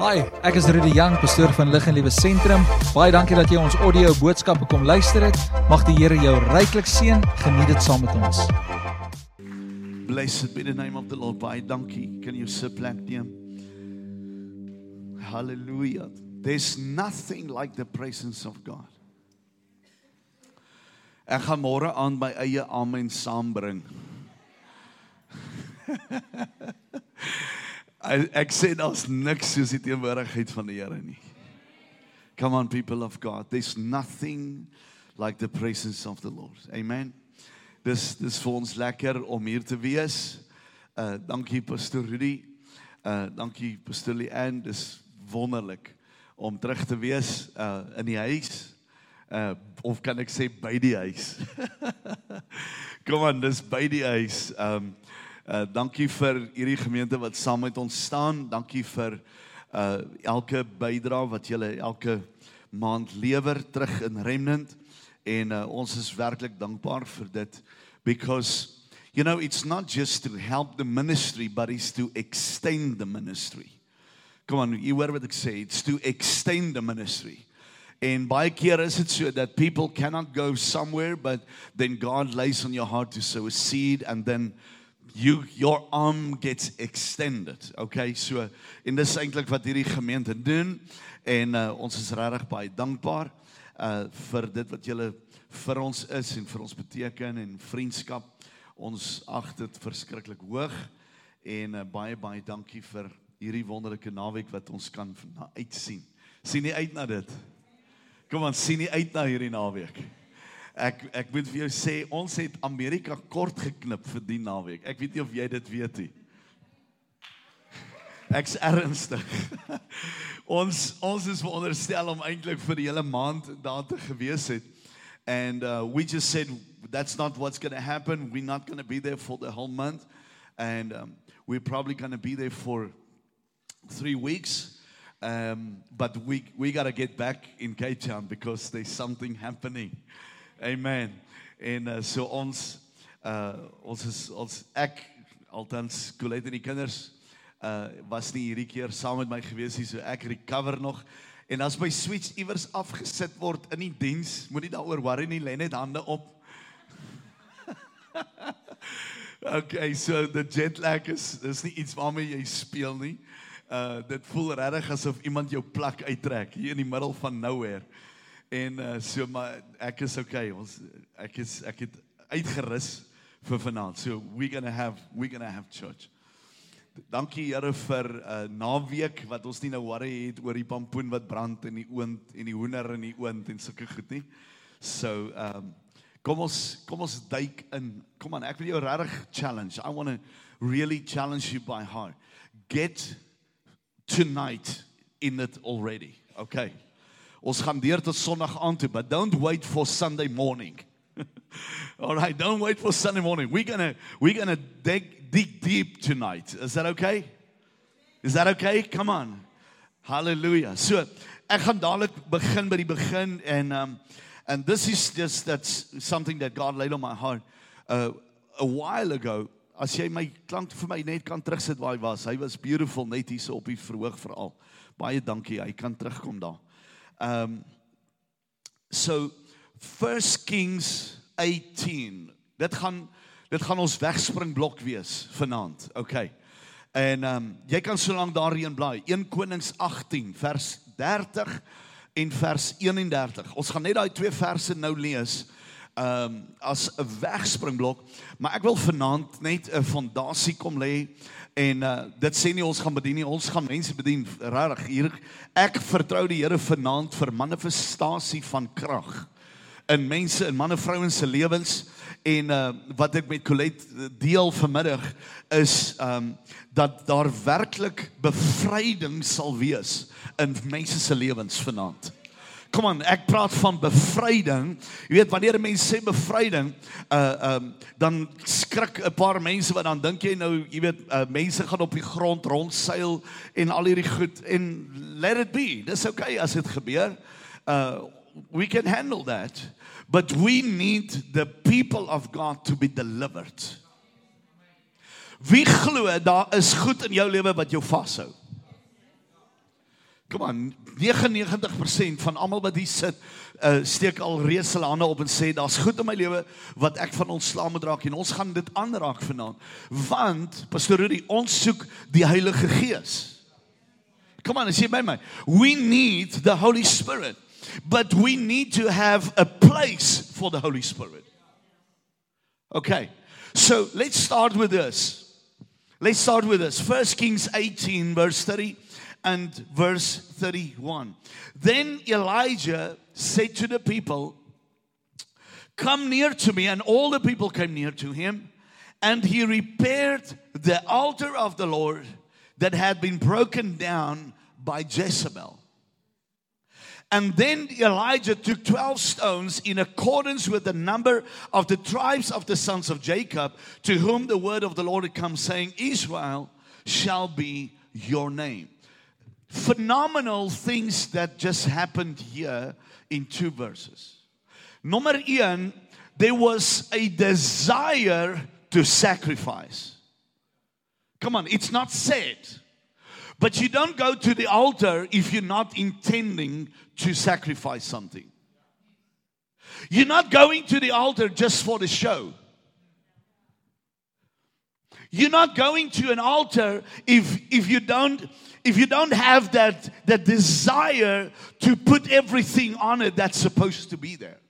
Hi, ek is Rudy Jang, pastoor van Lig en Liewe Sentrum. Baie dankie dat jy ons audio boodskappe kom luister het. Mag die Here jou ryklik seën. Geniet dit saam met ons. Blessed be the name of the Lord. Baie dankie. Kan jy sit plek neem? Hallelujah. There's nothing like the presence of God. Ek gaan môre aan my eie amen saambring. ek sê daar's niks soos die teenwoordigheid van die Here nie. Come on people of God. There's nothing like the presence of the Lord. Amen. Dis dis vir ons lekker om hier te wees. Uh dankie Pastor Rudy. Uh dankie Pastor Leanne. Dis wonderlik om terug te wees uh in die huis. Uh of kan ek sê by die huis. Kom aan, dis by die huis. Um uh dankie vir hierdie gemeente wat saam met ons staan. Dankie vir uh elke bydrae wat julle elke maand lewer terug in Remnant en uh, ons is werklik dankbaar vir dit because you know it's not just to help the ministry but it's to extend the ministry. Come on, you hoor wat ek sê, it's to extend the ministry. En baie keer is dit so that people cannot go somewhere but then God lays on your heart to sow a seed and then you your arm gets extended. Okay? So en dis eintlik wat hierdie gemeente doen en uh, ons is regtig baie dankbaar uh vir dit wat julle vir ons is en vir ons beteken en vriendskap. Ons ag dit verskriklik hoog en uh, baie baie dankie vir hierdie wonderlike naweek wat ons kan na uitsien. Sien nie uit na dit. Kom aan, sien nie uit na hierdie naweek. Ek ek moet vir jou sê ons het Amerika kort geknip vir die naweek. Ek weet nie of jy dit weet nie. Ek's ernstig. ons ons is veronderstel om eintlik vir die hele maand daar te gewees het. And uh, we just said that's not what's going to happen. We're not going to be there for the whole month. And um, we're probably going to be there for three weeks. Um, but we, we got to get back in Cape Town because there's something happening. Amen. En uh, so ons uh ons is ons ek altens Colette en die kinders uh was nie hierdie keer saam met my gewees nie, so ek recover nog. En as my switch iewers afgesit word in die diens, moenie daaroor worry nie, lê net hande op. okay, so the jet lag is dis nie iets waarmee jy speel nie. Uh dit voel regtig asof iemand jou plak uittrek hier in die middel van nowhere. En uh so maar ek is okay. Ons ek is ek het uitgerus vir vanaand. So we going to have we going to have church. Dankie Here vir 'n uh, naweek wat ons nie nou worry het oor die pampoen wat brand in die oond en die hoender in die oond en sulke goed nie. So, um, kom ons kom ons duik in. Kom aan, ek wil jou regtig challenge. I want to really challenge you by heart. Get tonight in it already. Okay. Ons gaan deur tot Sondag aand toe, but don't wait for Sunday morning. All right, don't wait for Sunday morning. We're going to we're going to dig dig deep tonight. Is that okay? Is that okay? Come on. Hallelujah. So, ek gaan dadelik begin by die begin en um and this is just that's something that God laid on my heart uh a while ago. As jy my klank vir my net kan terugsit waar hy was. Hy was beautiful net hier so op die verhoog veral. Baie dankie. Hy kan terugkom daar. Um so First Kings 18. Dit gaan Dit gaan ons wegspringblok wees vanaand. OK. En ehm um, jy kan so lank daarin bly. 1 Konings 18 vers 30 en vers 31. Ons gaan net daai twee verse nou lees ehm um, as 'n wegspringblok, maar ek wil vanaand net 'n fondasie kom lê en uh, dit sê nie ons gaan bedien nie, ons gaan mense bedien regtig hier. Ek vertrou die Here vanaand vir manifestasie van krag in mense en manne vrouens se lewens en uh, wat ek met Colette deel vanmiddag is um dat daar werklik bevryding sal wees in mense se lewens vanaand. Kom aan, ek praat van bevryding. Jy weet wanneer 'n mens sê bevryding, uh um dan skrik 'n paar mense wat dan dink jy nou, jy weet, uh, mense gaan op die grond rondseil en al hierdie goed en let it be. Dis okay as dit gebeur. Uh we can handle that. But we need the people of God to be delivered. Wie glo daar is goed in jou lewe wat jou vashou? Kom aan, 99% van almal wat hier sit, uh steek al reeds hulle hande op en sê daar's goed in my lewe wat ek van ontslaam moet raak en ons gaan dit aanraak vanaand. Want Pastor Rudy, ons soek die Heilige Gees. Come on, sê by my. We need the Holy Spirit. But we need to have a place for the Holy Spirit. Okay. So, let's start with this. Let's start with this. First Kings 18 verse 30 and verse 31. Then Elijah said to the people, Come near to me. And all the people came near to him. And he repaired the altar of the Lord that had been broken down by Jezebel. And then Elijah took 12 stones in accordance with the number of the tribes of the sons of Jacob, to whom the word of the Lord had come, saying, Israel shall be your name. Phenomenal things that just happened here in two verses. Number one, there was a desire to sacrifice. Come on, it's not said. But you don't go to the altar if you're not intending to sacrifice something. You're not going to the altar just for the show. You're not going to an altar if if you don't if you don't have that that desire to put everything on it that's supposed to be there.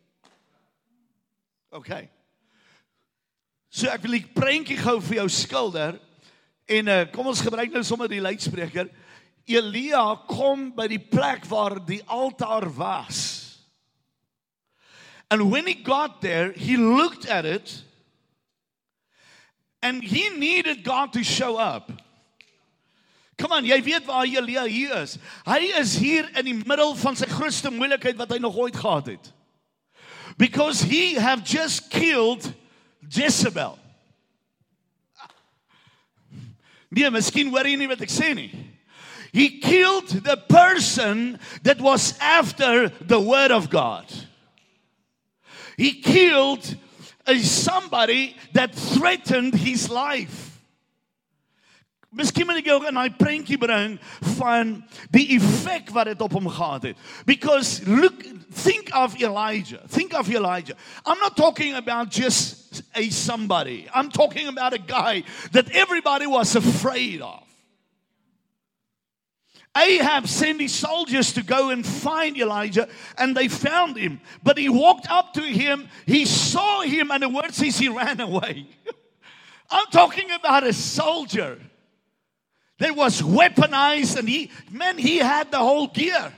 Okay. So ek wil 'n prentjie gou vir jou skilder En uh, kom ons gebruik nou sommer die luidspreker. Elia kom by die plek waar die altaar was. And when he got there, he looked at it and he needed God to show up. Kom aan, jy weet waar Elia hier is. Hy is hier in die middel van sy grootste moeilikheid wat hy nog ooit gehad het. Because he have just killed Jezebel. Nee, miskien hoor jy nie wat ek sê nie. He killed the person that was after the word of God. He killed a somebody that threatened his life. Miskien moet ek jou in daai prentjie bring van die effek wat dit op hom gehad het. Because look think of Elijah. Think of Elijah. I'm not talking about just a somebody. I'm talking about a guy that everybody was afraid of. Ahab sent his soldiers to go and find Elijah, and they found him. But he walked up to him, he saw him, and the word says he ran away. I'm talking about a soldier that was weaponized, and he, man, he had the whole gear.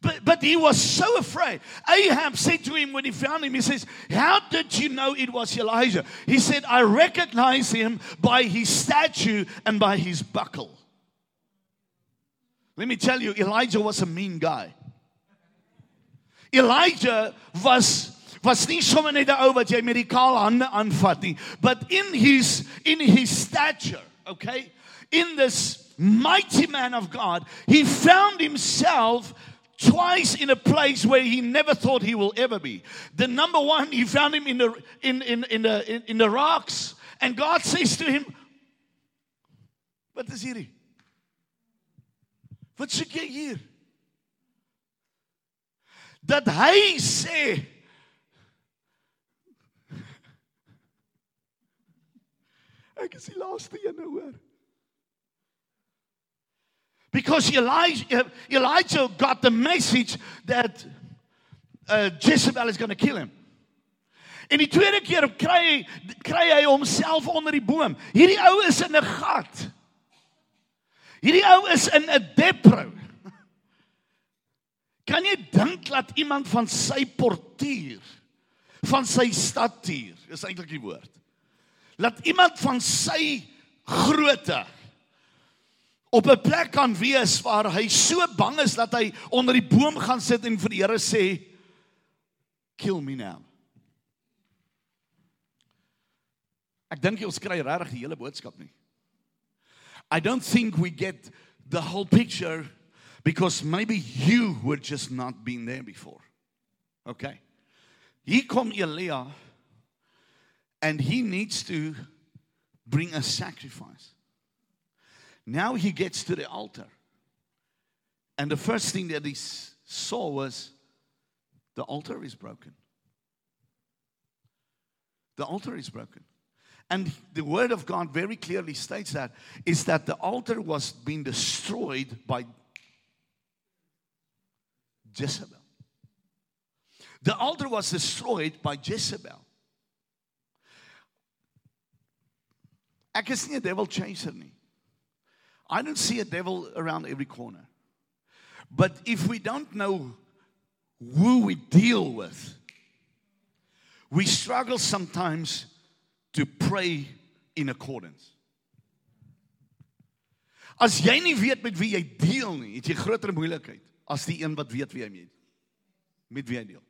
But, but he was so afraid. Ahab said to him when he found him, he says, How did you know it was Elijah? He said, I recognize him by his statue and by his buckle. Let me tell you, Elijah was a mean guy. Elijah was was nie sommer net 'n ou wat jy met die kaal hande aanvat nie, but in his in his stature, okay? In this mighty man of God, he found himself twice in a place where he never thought he will ever be. The number one, he found him in the in in in the in, in the rocks, and God says to him, "Wat is hierdie? Wat soek jy hier?" Dat hy sê Ek is die laaste een hoor. Because Elijah, Elijah got the message that uh, Jezebel is going to kill him. En die tweede keer kry kry hy homself onder die boom. Hierdie ou is in 'n gat. Hierdie ou is in 'n depro. Kan jy dink dat iemand van sy portuur van sy statuur, is eintlik die woord. Laat iemand van sy grootte op 'n plek kan wees waar hy so bang is dat hy onder die boom gaan sit en vir die Here sê kill me now. Ek dink jy ons kry regtig die hele boodskap nie. I don't think we get the whole picture because maybe you were just not been there before. Okay. Hier kom Elia and he needs to bring a sacrifice. Now he gets to the altar. And the first thing that he saw was the altar is broken. The altar is broken. And the word of God very clearly states that is that the altar was being destroyed by Jezebel. The altar was destroyed by Jezebel. Ek is nie 'n devil chaser nie. I don't see a devil around every corner. But if we don't know who we deal with, we struggle sometimes to pray in accordance. As jy nie weet met wie jy deel nie, het jy groter moeilikheid as die een wat weet wie hy met met wie hy deel.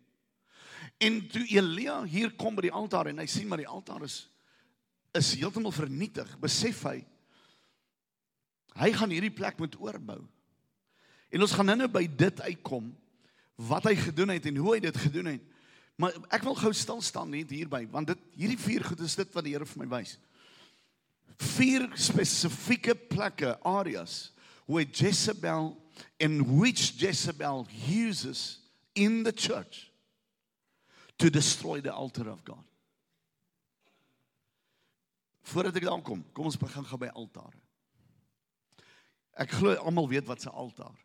En toe Elia hier kom by die altaar en hy sien maar die altaar is is heeltemal vernietig, besef hy hy gaan hierdie plek moet oorbou. En ons gaan nou-nou by dit uitkom wat hy gedoen het en hoe hy dit gedoen het. Maar ek wil gou stil staan net hierby want dit hierdie vier goed is dit wat die Here vir my wys. Vier spesifieke plekke, areas where Jezebel and which Jezebel uses in the church to destroy the altar of God. Voordat ek daar kom, kom ons begin gou by altare. Ek glo almal weet wat 'n altaar.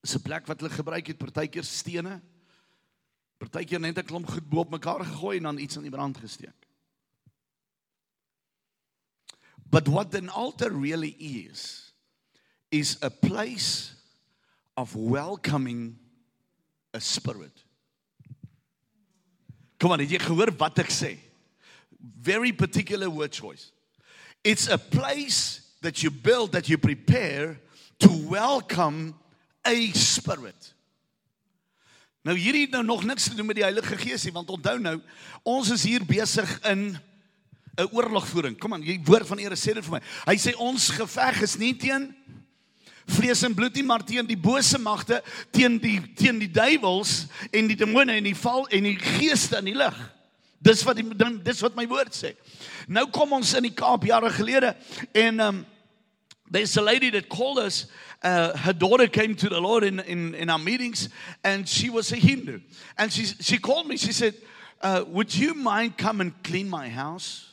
Dis 'n plek wat hulle gebruik het partykeer stene Partykeer net 'n klomp goed bo op mekaar gegooi en dan iets aan die brand gesteek. But what an altar really is is a place of welcoming a spirit. Kom aan, het jy gehoor wat ek sê? Very particular word choice. It's a place that you build that you prepare to welcome a spirit. Nou hierdie het nou nog niks te doen met die Heilige Gees nie, want onthou nou, ons is hier besig in 'n oorlogvoering. Kom aan, jy woord van Here sê dit vir my. Hy sê ons geveg is nie teen vlees en bloed nie, maar teen die bose magte, teen die teen die duiwels en die demone en die val en die geeste in die lig. Dis wat die dis wat my woord sê. Nou kom ons in die Kaap jare gelede en um there's a lady that called us uh, her daughter came to the Lord in, in, in our meetings, and she was a Hindu. And she, she called me, she said, uh, Would you mind come and clean my house?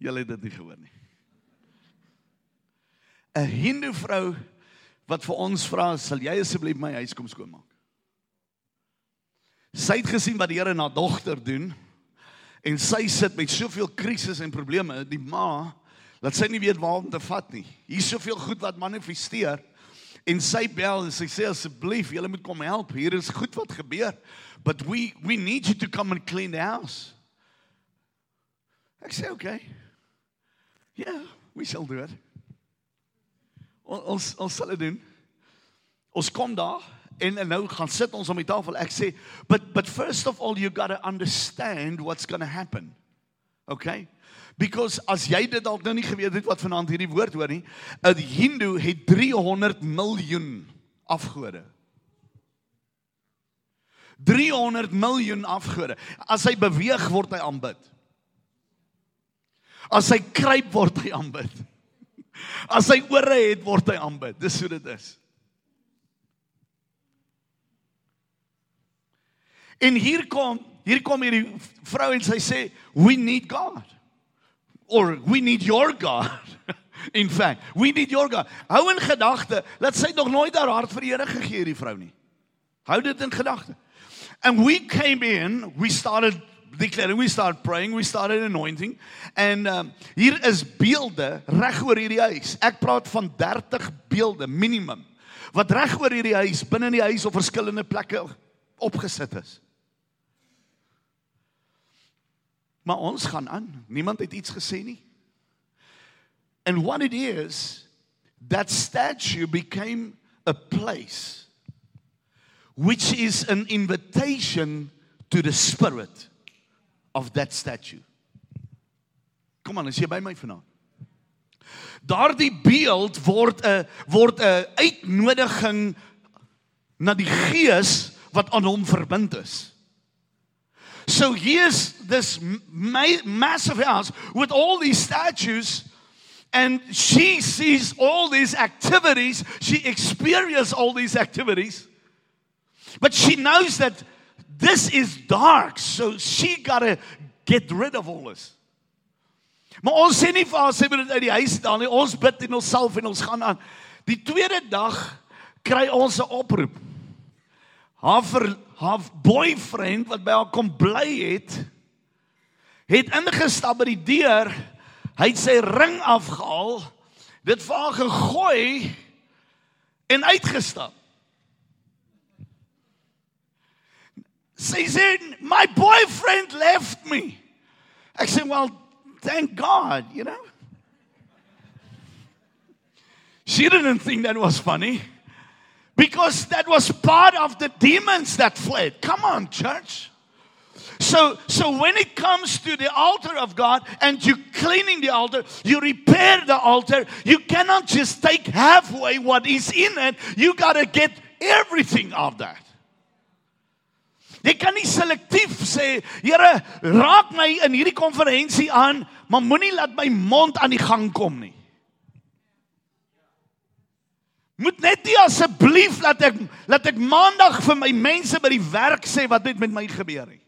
Julle het dit nie gehoor nie. 'n Hindu vrou wat vir ons vra, "Sal jy asseblief my huis kom skoonmaak?" Sy het gesien wat die Here na dogter doen en sy sit met soveel krisisse en probleme, die ma dat sy nie weet waar om te vat nie. Hier's soveel goed wat manifesteer en sy bel en sy sê asseblief, julle moet kom help. Hier is goed wat gebeur. But we we need you to come and clean the house. Ek sê okay. Yeah, we shall do it. Ons ons sal dit doen. Ons kom daar en, en nou gaan sit ons om die tafel. Ek sê, but but first of all you got to understand what's going to happen. Okay? Because as jy dit dalk nou nie geweet het wat vanaand hierdie woord hoor nie, 'n Hindu het 300 miljoen afgode. 300 miljoen afgode. As hy beweeg word hy aanbid. As hy kruip word hy aanbid. As hy ore het word hy aanbid. Dis hoe dit is. En hier kom hier kom hierdie vrou en sy sê we need God or we need your God. In fact, we need your God. Hou in gedagte, dat sy nog nooit haar hart vir die Here gegee het, die vrou nie. Hou dit in gedagte. And we came in, we started declaring, we started praying, we started anointing. En um, hier is beelde reg oor hierdie huis. Ek praat van 30 beelde minimum wat reg oor hierdie huis, binne in die huis op verskillende plekke opgesit is. Maar ons gaan aan. Niemand het iets gesê nie. And what it is that statue became a place which is an invitation to the spirit of that statue. Kom aan, as jy by my vanaand. Daardie beeld word 'n word 'n uitnodiging na die gees wat aan hom verbind is. So here's this ma massive house with all these statues and she sees all these activities, she experiences all these activities. But she knows that this is dark, so she got to get rid of all this. Maar ons sê nie vir haar sê moet dit uit die huis daal nie. Ons bid en ons salf en ons gaan aan. Die tweede dag kry ons 'n oproep. Haar ver, haar boyfriend wat by haar kom bly het, het ingestap by die deur. Hy het sy ring afgehaal, dit vir haar gegooi en uitgestap. Sy sê my boyfriend left me. Ek sê well thank God, you know. She didn't think that was funny because that was part of the demons that fled. Come on, church. So, so when it comes to the altar of God and you cleaning the altar, you repair the altar, you cannot just take halfway what is in it. You got to get everything of that. Jy kan nie selektief sê, Here, raak my in hierdie konferensie aan, maar moenie laat my mond aan die gang kom nie. Moet net nie asseblief laat ek laat ek maandag vir my mense by die werk sê wat het met my gebeur nie.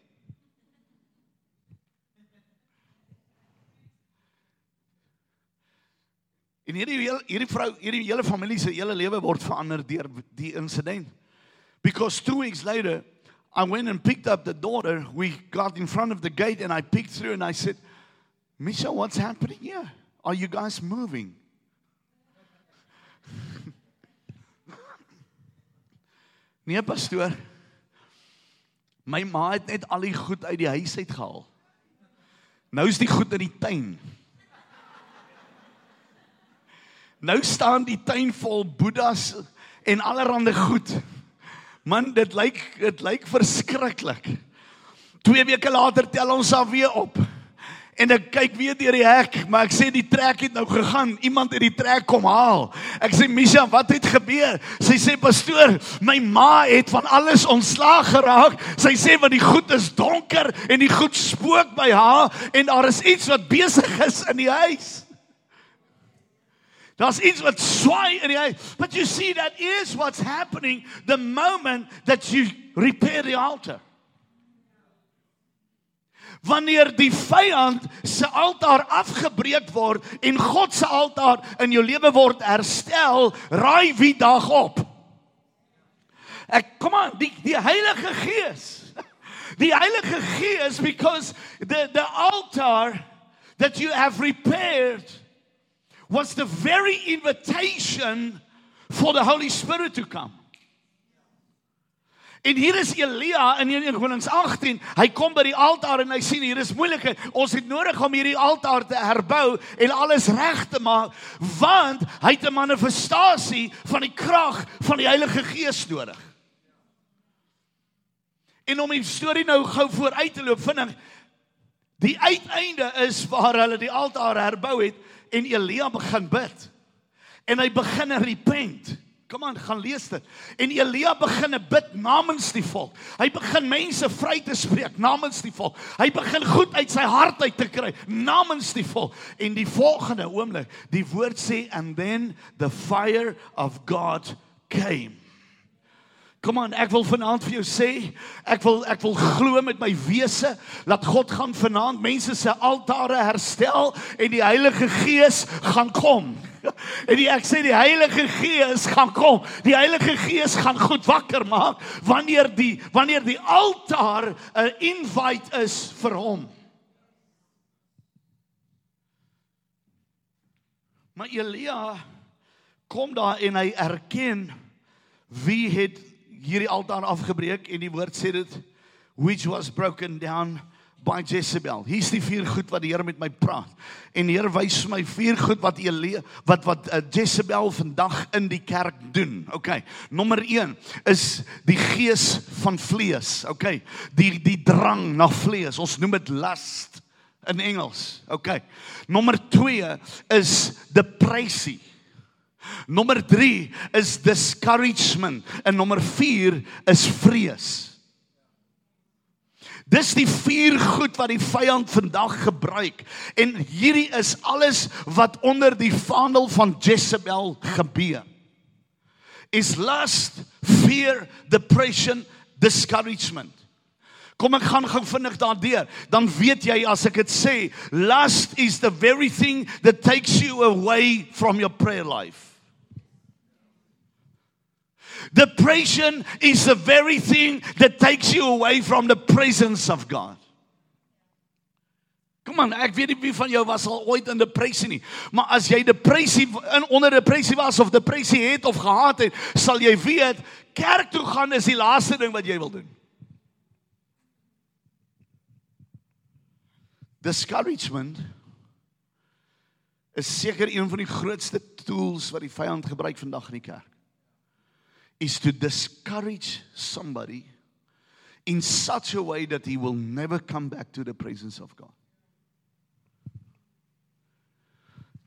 En hierdie hierdie vrou, hierdie hele familie se hele lewe word verander deur die insident. Because 2 weeks later I went and picked up the daughter. We got in front of the gate and I peeked through and I said, Misha, what's happening here? Are you guys moving? Nee, pastoor. My ma het net al die goed uit die huis uit gehaal. Nou is die goed in die tuin. Nou staan die tuin vol boeddhas en allerlei goed. Man, dit lyk dit lyk verskriklik. 2 weke later tel ons af weer op. En ek kyk weer deur die hek, maar ek sê die trek het nou gegaan. Iemand het die trek kom haal. Ek sê Misha, wat het gebeur? Sy sê pastoor, my ma het van alles ontslaag geraak. Sy sê want die goed is donker en die goed spook by haar en daar is iets wat besig is in die huis. Daar's iets wat swaai in die huis. But you see that is what's happening the moment that you repair the altar. Wanneer die vyand se altaar afgebreek word en God se altaar in jou lewe word herstel, raai wie dag op? Ek kom aan, die die Heilige Gees. Die Heilige Gees because the the altar that you have repaired was the very invitation for the Holy Spirit to come. En hier is Elia in 1 Konings 18. Hy kom by die altaar en hy sien hier is moeilikheid. Ons het nodig om hierdie altaar te herbou en alles reg te maak want hy het 'n manifestasie van die krag van die Heilige Gees nodig. En om die storie nou gou vooruit te loop, vind ek die uiteinde is waar hulle die altaar herbou het en Elia begin bid. En hy begin repent. Kom aan, gaan lees dit. En Elia begin bid namens die volk. Hy begin mense vry te spreek namens die volk. Hy begin goed uit sy hart uit te kry namens die volk. En die volgende oomblik, die woord sê and then the fire of God came. Kom aan, ek wil vanaand vir jou sê, ek wil ek wil glo met my wese dat God gaan vanaand mense se altare herstel en die Heilige Gees gaan kom. En die, ek sê die Heilige Gees gaan kom. Die Heilige Gees gaan goed wakker maak wanneer die wanneer die altaar 'n invite is vir hom. Maar Elia kom daar en hy erken wie het hierdie altaar afgebreek en die woord sê dit which was broken down by Jezebel. Hier's die vier goed wat die Here met my praat. En die Here wys vir my vier goed wat Elie wat wat uh, Jezebel vandag in die kerk doen. OK. Nommer 1 is die gees van vlees. OK. Die die drang na vlees. Ons noem dit lust in Engels. OK. Nommer 2 is depressie. Nommer 3 is discouragement en nommer 4 is vrees. Dis die vier goed wat die vyand vandag gebruik. En hierdie is alles wat onder die vaandel van Jezebel gebeur. Is lust, fear, depression, discouragement. Kom ek gaan gou vinnig daardeur. Dan weet jy as ek dit sê, lust is the very thing that takes you away from your prayer life. Depression is the very thing that takes you away from the presence of God. Kom aan, ek weet nie wie van jou was al ooit in depressie nie, maar as jy depressie in onder depressie was of depressie het of gehad het, sal jy weet kerk toe gaan is die laaste ding wat jy wil doen. Discouragement is seker een van die grootste tools wat die vyand gebruik vandag in die kerk is to discourage somebody in such a way that he will never come back to the presence of God.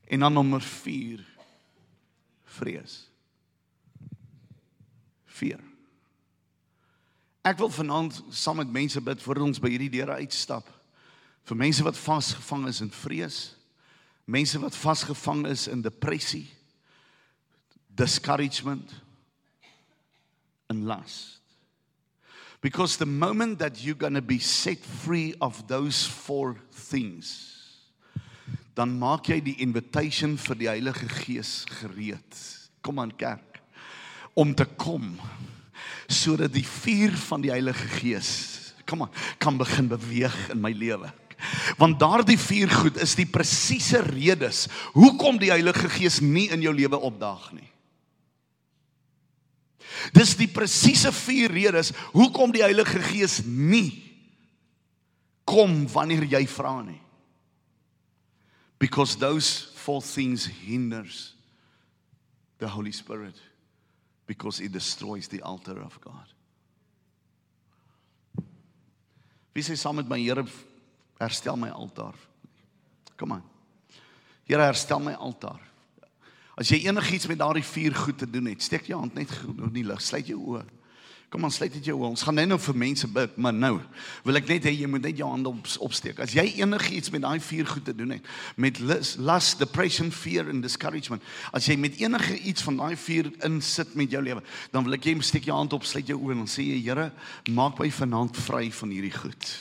En dan nommer 4 vrees. 4. Ek wil vanaand saam met mense bid voor ons by hierdie deure uitstap. Vir mense wat vasgevang is in vrees, mense wat vasgevang is in depressie, discouragement, and lust. Because the moment that you're going to be set free of those four things, dan maak jy die invitation vir die Heilige Gees gereed. Kom aan kerk om te kom sodat die vuur van die Heilige Gees kom aan kan begin beweeg in my lewe. Want daardie vier goed is die presiese redes hoekom die Heilige Gees nie in jou lewe opdaag nie. Dis die presiese vier redes hoekom die Heilige Gees nie kom wanneer jy vra nie. Because those four things hinders the Holy Spirit because it destroys the altar of God. Wie sê saam met my Here herstel my altaar? Kom aan. Here herstel my altaar. As jy enigiets met daardie vier goed te doen het, steek jou hand net nog nie lig, sluit jou oë. Kom aan, sluit dit jou oë. Ons gaan net nou vir mense bid, maar nou wil ek net hê jy moet net jou hande op, opsteek. As jy enigiets met daai vier goed te doen het, met lust, depression, fear and discouragement, as jy met enige iets van daai vier insit met jou lewe, dan wil ek jy steek jou hand op, sluit jou oë en sê jy Here, maak my vanaand vry van hierdie goed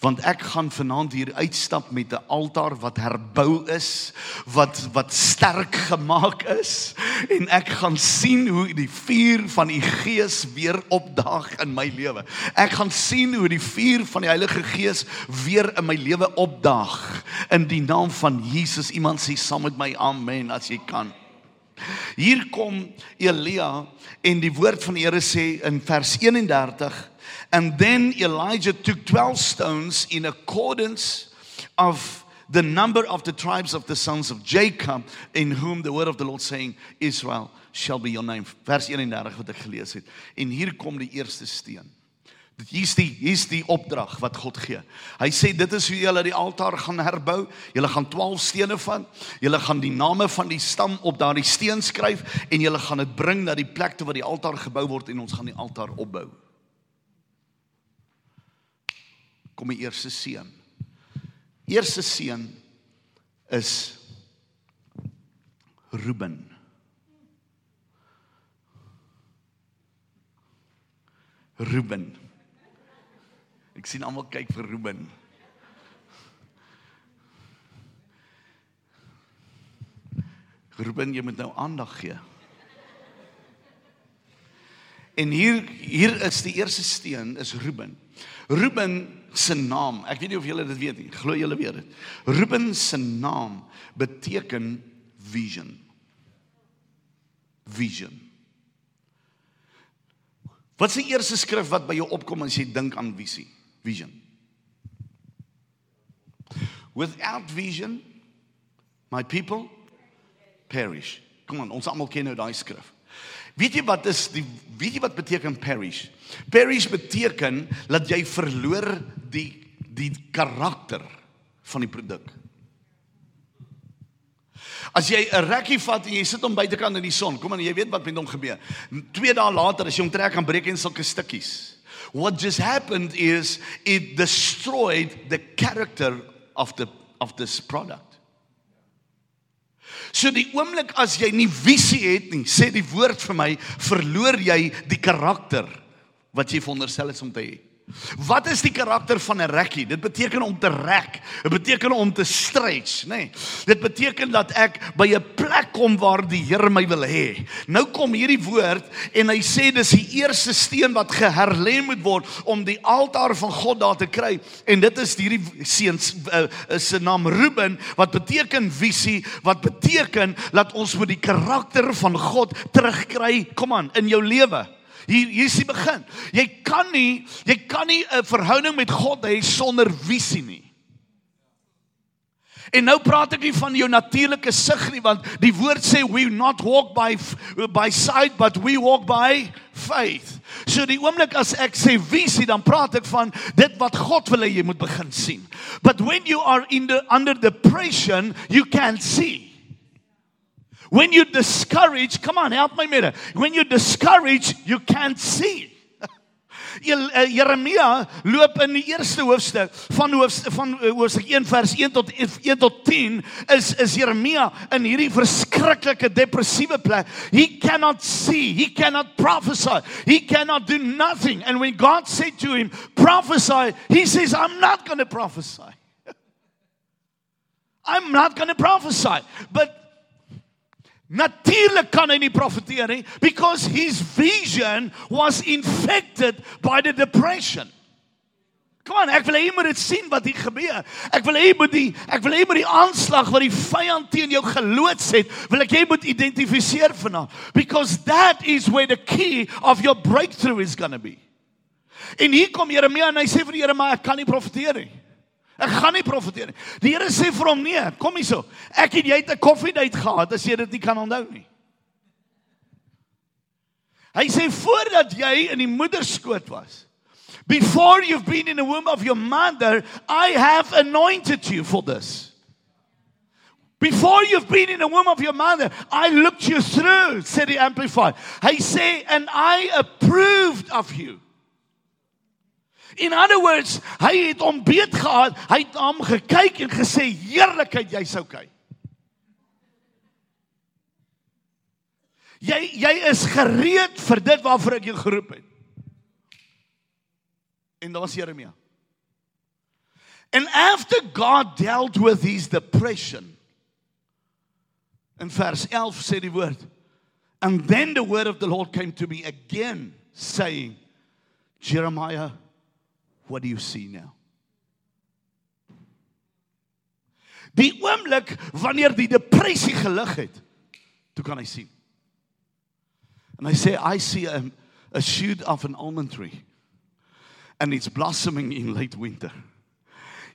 want ek gaan vanaand hier uitstap met 'n altaar wat herbou is, wat wat sterk gemaak is en ek gaan sien hoe die vuur van die Gees weer opdaag in my lewe. Ek gaan sien hoe die vuur van die Heilige Gees weer in my lewe opdaag in die naam van Jesus. Iemand sê saam met my amen as jy kan. Hier kom Elia en die woord van die Here sê in vers 31 And then Elijah took 12 stones in accordance of the number of the tribes of the sons of Jacob, in whom the word of the Lord saying, Israel shall be your name. Vers 31 wat ek gelees het. En hier kom die eerste steen. Hier's die hier's die opdrag wat God gee. Hy sê dit is hoe julle die altaar gaan herbou. Julle gaan 12 stene van. Julle gaan die name van die stam op daardie steen skryf en julle gaan dit bring na die plek toe waar die altaar gebou word en ons gaan die altaar opbou. Kom die eerste seun. Eerste seun is Ruben. Ruben. Ek sien almal kyk vir Ruben. Ruben, jy moet nou aandag gee. En hier hier is die eerste steen is Ruben. Ruben se naam, ek weet nie of julle dit weet nie, glo julle weet dit. Ruben se naam beteken vision. Vision. Wat is die eerste skrif wat by jou opkom as jy dink aan visie? Vision. Without vision my people perish. Kom aan, ons almal ken nou daai skrif. Weet jy wat is die weet jy wat beteken perish? Perish beteken dat jy verloor die die karakter van die produk. As jy 'n rekkie vat en jy sit hom buitekant in die son, kom aan, jy weet wat met hom gebeur. 2 dae later as jy hom trek aan breek en sulke stukkies. What just happened is it destroyed the character of the of this product. So die oomblik as jy nie visie het nie, sê die woord vir my, verloor jy die karakter wat jy veronderstel is om te hê. Wat is die karakter van 'n rekkie? Dit beteken om te rek. Dit beteken om te stretch, nê. Nee. Dit beteken dat ek by 'n plek kom waar die Here my wil hê. Nou kom hierdie woord en hy sê dis die eerste steen wat geherlê moet word om die altaar van God daar te kry. En dit is hierdie seuns uh, se naam Ruben wat beteken visie, wat beteken dat ons moet die karakter van God terugkry. Kom aan, in jou lewe. Hier hier is die begin. Jy kan nie jy kan nie 'n verhouding met God hê sonder visie nie. En nou praat ek nie van jou natuurlike sig nie want die woord sê we not walk by by sight but we walk by faith. So die oomblik as ek sê visie dan praat ek van dit wat God wil hê jy moet begin sien. But when you are in the under the pressure you can't see. When you discourage, come on, help my met. When you discourage, you can't see. Eh, Jeremia loop in die eerste hoofstuk van hoofstuk van eh, hoofstuk 1 vers 1 tot 1 tot 10 is is Jeremia in hierdie verskriklike depressiewe plek. He cannot see, he cannot prophesy, he cannot do nothing. And when God said to him, prophesy, he says, I'm not going to prophesy. I'm not going to prophesy. But Natuurlik kan hy nie profeteer nie because his vision was infected by the depression. Kom aan, ek wil hê jy moet dit sien wat hier gebeur. Ek wil hê jy moet die ek wil hê jy moet die aanslag wat die vyand teen jou geloods het, wil ek jy moet identifiseer vanaand because that is where the key of your breakthrough is going to be. En hier kom Jeremia en hy sê vir die Here maar ek kan nie profeteer nie. Ek gaan nie profeteer nie. Die Here sê vir hom nee, kom hierso. Ek en jy het 'n koffiedייט gehad as jy dit nie kan onthou nie. Hy sê voordat jy in die moederskoot was, before you've been in the womb of your mother, I have anointed you for this. Before you've been in the womb of your mother, I looked you through, said the Amplified. Hy sê, and I approved of you. In other words, hy het hom beet gehad, hy het hom gekyk en gesê heerlikheid jy's okay. Jy jy is gereed vir dit waarvoor ek jou geroep het. En daar was Jeremia. And after God dealt with his depression. In vers 11 sê die woord, and then the word of the Lord came to me again saying, Jeremiah What do you see now? Die oomblik wanneer die depressie gelig het, toe kan hy sien. And I say I see a, a shoot of an almond tree and it's blossoming in late winter.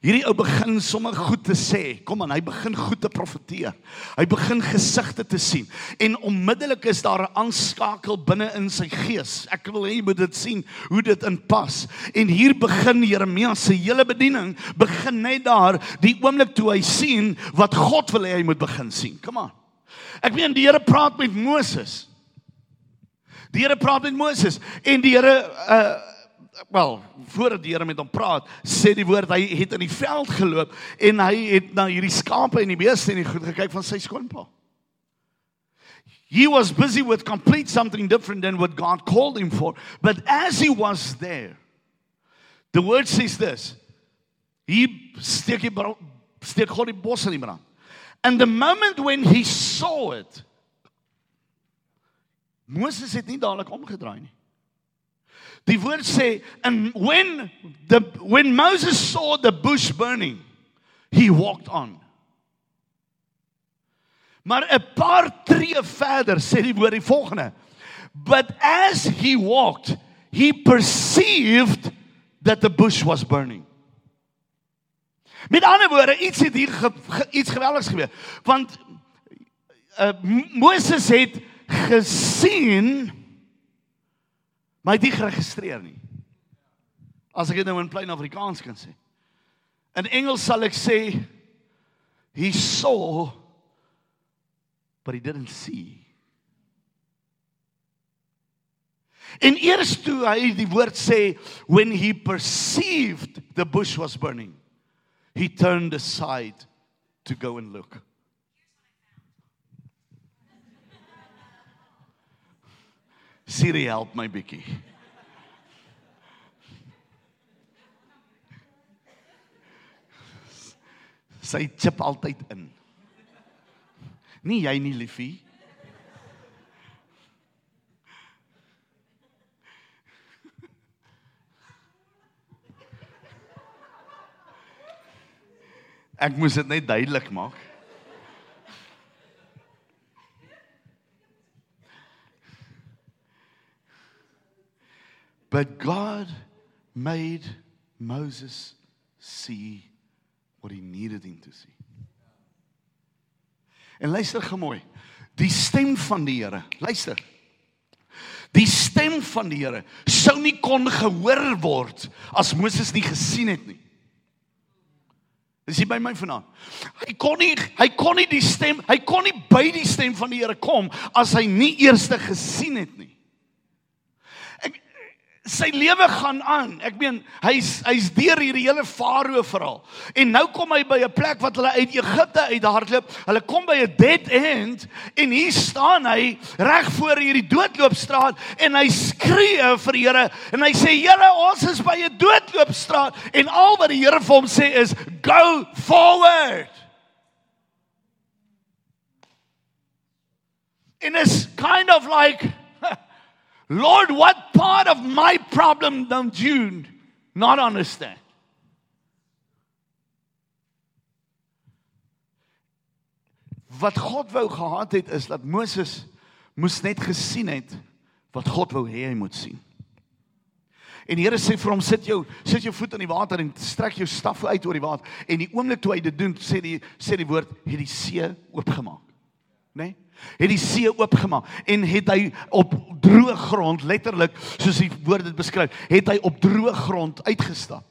Hierdie ou begin sommer goed te sê. Kom aan, hy begin goed te profeteer. Hy begin gesigte te sien en onmiddellik is daar 'n aanskakel binne in sy gees. Ek wil hê jy moet dit sien hoe dit inpas. En hier begin Jeremia se hele bediening begin net daar die oomblik toe hy sien wat God wil hê hy moet begin sien. Kom aan. Ek meen die Here praat met Moses. Die Here praat met Moses en die Here uh wel voordat die Here met hom praat, sê die woord hy het in die veld geloop en hy het na hierdie skape en die beeste en die goed gekyk van sy skoonpa. He was busy with complete something different than what God called him for. But as he was there, the word says this. He steek die steek God die bos in die brand. And the moment when he saw it, Moses het nie dadelik omgedraai nie. Die woord sê and when the when Moses saw the bush burning he walked on. Maar 'n paar tree verder sê die woord die volgende. But as he walked he perceived that the bush was burning. Met ander woorde iets het hier ge, ge, iets geweldigs gebeur want uh, Moses het gesien Maar hy het nie geregistreer nie. As ek dit nou in plain Afrikaans kan sê. In Engels sal ek sê he saw but he didn't see. En eers toe hy die woord sê when he perceived the bush was burning, he turned aside to go and look. Siri help my bietjie. Sy chip altyd in. Nie jy nie, liefie. Ek moes dit net duidelik maak. But God made Moses see what he needed him to see. En luister gemooi. Die stem van die Here, luister. Die stem van die Here sou nie kon gehoor word as Moses nie gesien het nie. Dis hier by my vanaand. Hy kon nie hy kon nie die stem, hy kon nie by die stem van die Here kom as hy nie eers gesien het nie sy lewe gaan aan. Ek meen hy's hy's deur hierdie hele farao verhaal. En nou kom hy by 'n plek wat hulle uit Egipte uit hardloop. Hulle kom by 'n dead end en hier staan hy reg voor hierdie doodloopstraat en hy skree vir Here en hy sê Here, ons is by 'n doodloopstraat en al wat die Here vir hom sê is go forward. And it's kind of like Lord, what part of my problem don't you not understand? Wat God wou gehad het is dat Moses moes net gesien het wat God wou hê hy moet sien. En die Here sê vir hom sit jou sit jou voet in die water en strek jou staf uit oor die water en die oomblik toe hy dit doen sê die sê die woord het die see oopgemaak. Né? Nee? het die see oopgemaak en het hy op droë grond letterlik soos die woord dit beskryf het hy op droë grond uitgestap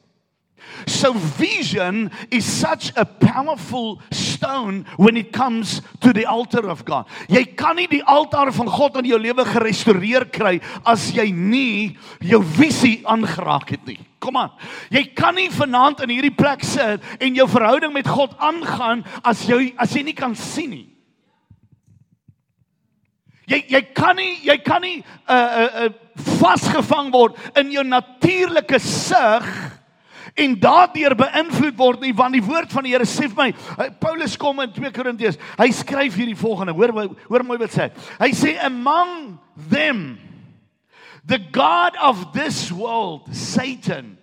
so vision is such a powerful stone when it comes to the altar of God jy kan nie die altaar van God in jou lewe gerestoreer kry as jy nie jou visie aangeraak het nie kom aan jy kan nie vanaand in hierdie plek sit en jou verhouding met God aangaan as jy as jy nie kan sien nie Jy jy kan nie jy kan nie uh uh, uh vasgevang word in jou natuurlike sig en daardeur beïnvloed word nie want die woord van die Here sê vir my Paulus kom in 2 Korintiërs hy skryf hierdie volgende hoor hoor mooi wat sê hy sê among them the god of this world satan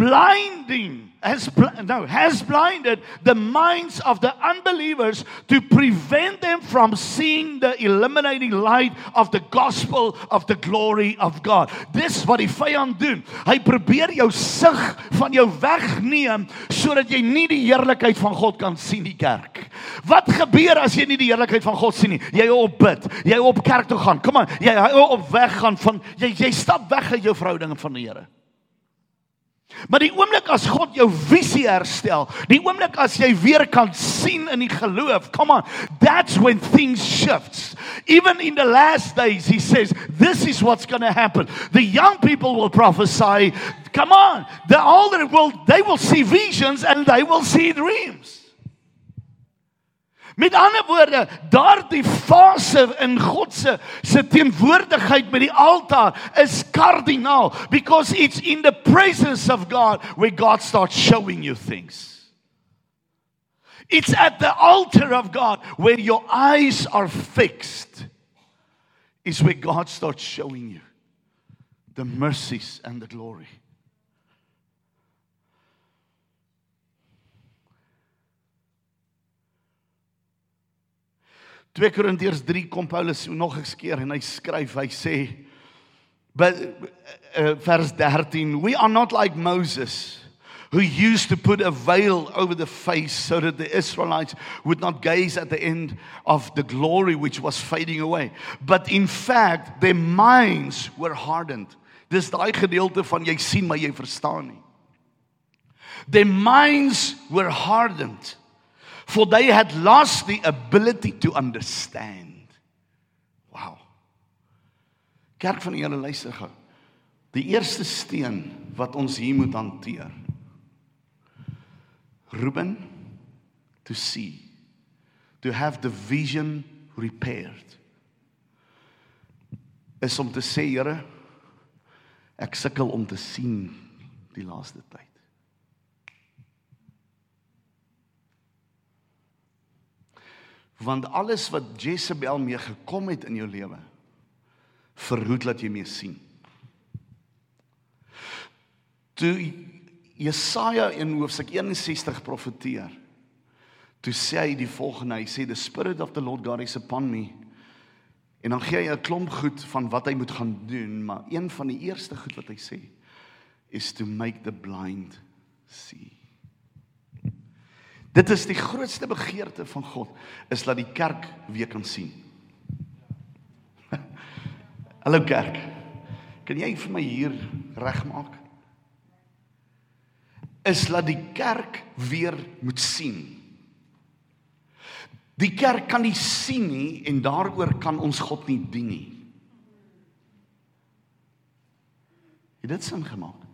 blinding has no has blinded the minds of the unbelievers to prevent them from seeing the eliminating light of the gospel of the glory of God. Dis wat die vyand doen. Hy probeer jou sig van jou wegneem sodat jy nie die heerlikheid van God kan sien die kerk. Wat gebeur as jy nie die heerlikheid van God sien nie? Jy op bid, jy op kerk toe gaan. Kom aan, jy op weg gaan van jy jy stap weg uit jou verhouding van die Here. Maar die oomblik as God jou visie herstel, die oomblik as jy weer kan sien in die geloof, come on, that's when things shifts. Even in the last days he says, this is what's going to happen. The young people will prophesy. Come on, the older will they will see visions and they will see dreams. Met ander woorde, daardie fase in God se se teenwoordigheid by die altaar is kardinaal because it's in the presence of God where God starts showing you things. It's at the altar of God where your eyes are fixed is where God starts showing you the mercies and the glory. 2 Korintiërs 3 kom Paulus nog 'n keer en hy skryf, hy sê but uh, vers 13 we are not like Moses who used to put a veil over the face so that the Israelites would not gaze at the end of the glory which was fading away. But in fact their minds were hardened. Dis daai gedeelte van jy sien maar jy verstaan nie. Their minds were hardened for they had lost the ability to understand. Wow. Kerk van die Here luister gou. Die eerste steen wat ons hier moet hanteer. Ruben to see to have the vision repaired. Is om te sê Here, ek sukkel om te sien die laaste tyd. Want alles wat Jezebel mee gekom het in jou lewe verhoed dat jy mee sien. Toe Jesaja in hoofstuk 61 profeteer. Toe sê hy die volgende, hy sê the spirit of the Lord God is upon me. En dan gee hy 'n klomp goed van wat hy moet gaan doen, maar een van die eerste goed wat hy sê is to make the blind see. Dit is die grootste begeerte van God is dat die kerk weer kan sien. Hallo kerk. Kan jy vir my hier regmaak? Is dat die kerk weer moet sien. Die kerk kan nie sien nie en daaroor kan ons God nie dien nie. Het dit sin gemaak?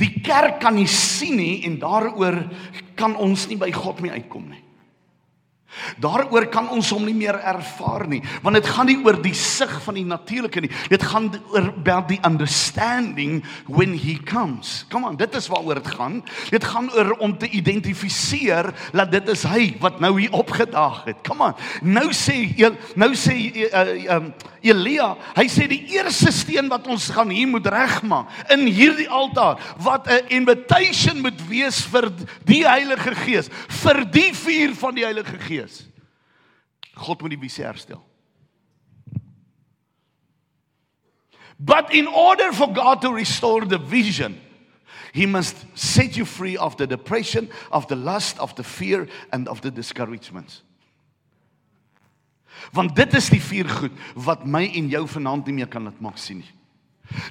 Die kerk kan nie sien nie en daaroor kan ons nie by God mee uitkom nie. Daaroor kan ons hom nie meer ervaar nie, want dit gaan nie oor die sig van die natuurlike nie. Dit gaan oor about the understanding when he comes. Kom aan, dit is waaroor dit gaan. Dit gaan oor om te identifiseer dat dit is hy wat nou hier opgedaag het. Kom aan. Nou sê nou sê uh, um, Elia, hy sê die eerste steen wat ons gaan hier moet regmaak in hierdie altaar wat 'n invitation moet wees vir die Heilige Gees, vir die vuur van die Heilige Gees. God moet die visie herstel. But in order for God to restore the vision, He must set you free of the depression, of the lust, of the fear, and of the discouragements. Want dit is die vier goed wat my en jou vanaand nie meer kan laat maak sien nie.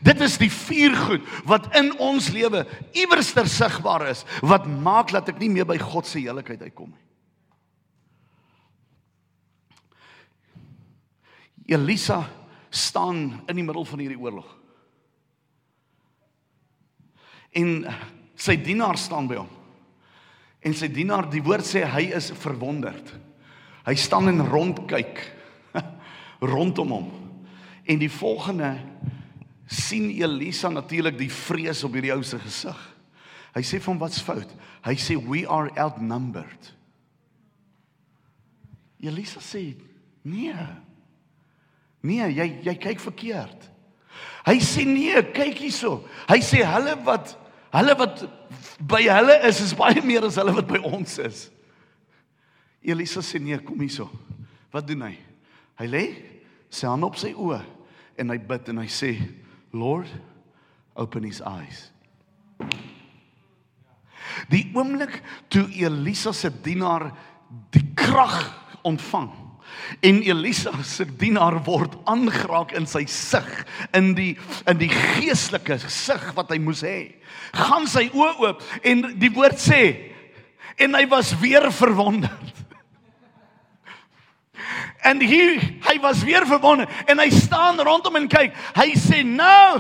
Dit is die vier goed wat in ons lewe iewers ter sigbaar is wat maak dat ek nie meer by God se heiligheid uitkom nie. Elisa staan in die middel van hierdie oorlog. En sy dienaar staan by hom. En sy dienaar, die woord sê hy is verwonderd. Hy staan en rondkyk rondom hom. En die volgende sien Elisa natuurlik die vrees op hierdie ou se gesig. Hy sê van wat's fout? Hy sê we are outnumbered. Elisa sê nee. Nee, jy jy kyk verkeerd. Hy sê nee, kyk hierso. Hy sê hulle wat hulle wat by hulle is is baie meer as hulle wat by ons is. Elisa sê nee, kom hierso. Wat doen hy? Hy lê sy hand op sy oë en hy bid en hy sê, Lord, open his eyes. Die oomblik toe Elisa se dienaar die krag ontvang en Elisa se dienaar word aangeraak in sy sig in die in die geestelike sig wat hy moes hê gaan sy oë oop en die woord sê en hy was weer verwonderd En hy hy was weer verwonde en hy staan rondom en kyk. Hy sê nou.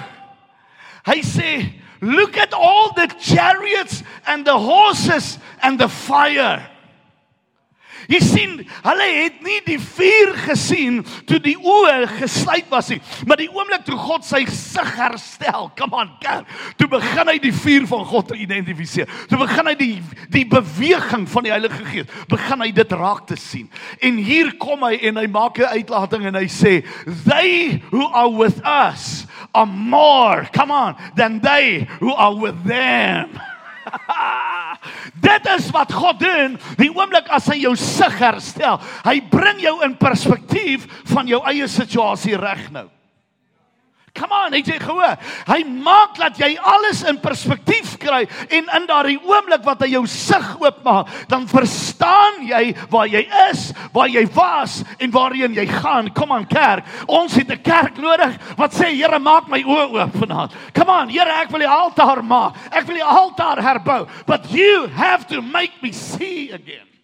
Hy sê look at all the chariots and the horses and the fire. Jy sien, hulle het nie die vuur gesien toe die oë gesluit was nie, maar die oomblik toe God sy sig herstel, come on, kerk, toe begin hy die vuur van God te identifiseer. Toe begin hy die die beweging van die Heilige Gees, begin hy dit raak te sien. En hier kom hy en hy maak 'n uitlating en hy sê, "They who are with us are more, come on, than they who are with them." Dit is wat God doen die oomblik as hy jou sig herstel. Hy bring jou in perspektief van jou eie situasie reg nou. Come on, het jy gehoor? Hy maak dat jy alles in perspektief kry en in daardie oomblik wat hy jou sig oopmaak, dan verstaan jy waar jy is, waar jy was en waarheen jy gaan. Kom aan kerk. Ons het 'n kerk nodig wat sê Here, maak my oë oop vanaand. Come on, Here, ek wil die altaar maak. Ek wil die altaar herbou, but you have to make me see again.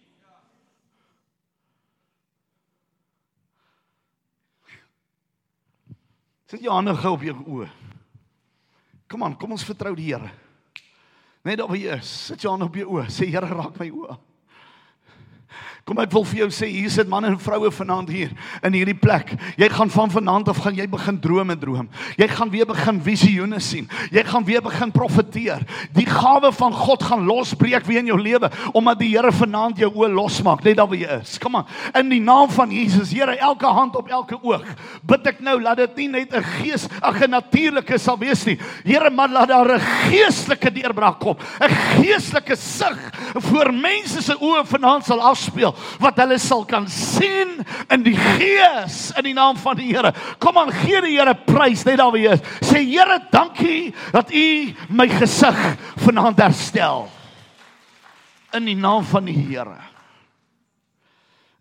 Sit jou hande gou op jou oë. Kom aan, kom ons vertrou die Here. Net daar waar jy is, sit jou hande op jou oë. Sê Here, raak my oë. Kom ek wil vir jou sê hier sit manne en vroue vanaand hier in hierdie plek. Jy gaan van vanaand af gaan jy begin drome droom. Jy gaan weer begin visioene sien. Jy gaan weer begin profeteer. Die gawe van God gaan losbreek weer in jou lewe omdat die Here vanaand jou oë losmaak net daar waar jy is. Kom aan. In die naam van Jesus, Here, elke hand op elke oog. Bid ek nou laat dit nie net 'n gees, 'n natuurlike sal wees nie. Here, maar laat daar 'n geestelike deurbraak kom. 'n Geestelike sig voor mense se oë vanaand sal afspeel wat hulle sal kan sien in die gees in die naam van die Here. Kom aan, gee die Here prys net daar is. Sê Here, dankie dat U my gesig vanaand herstel. In die naam van die Here.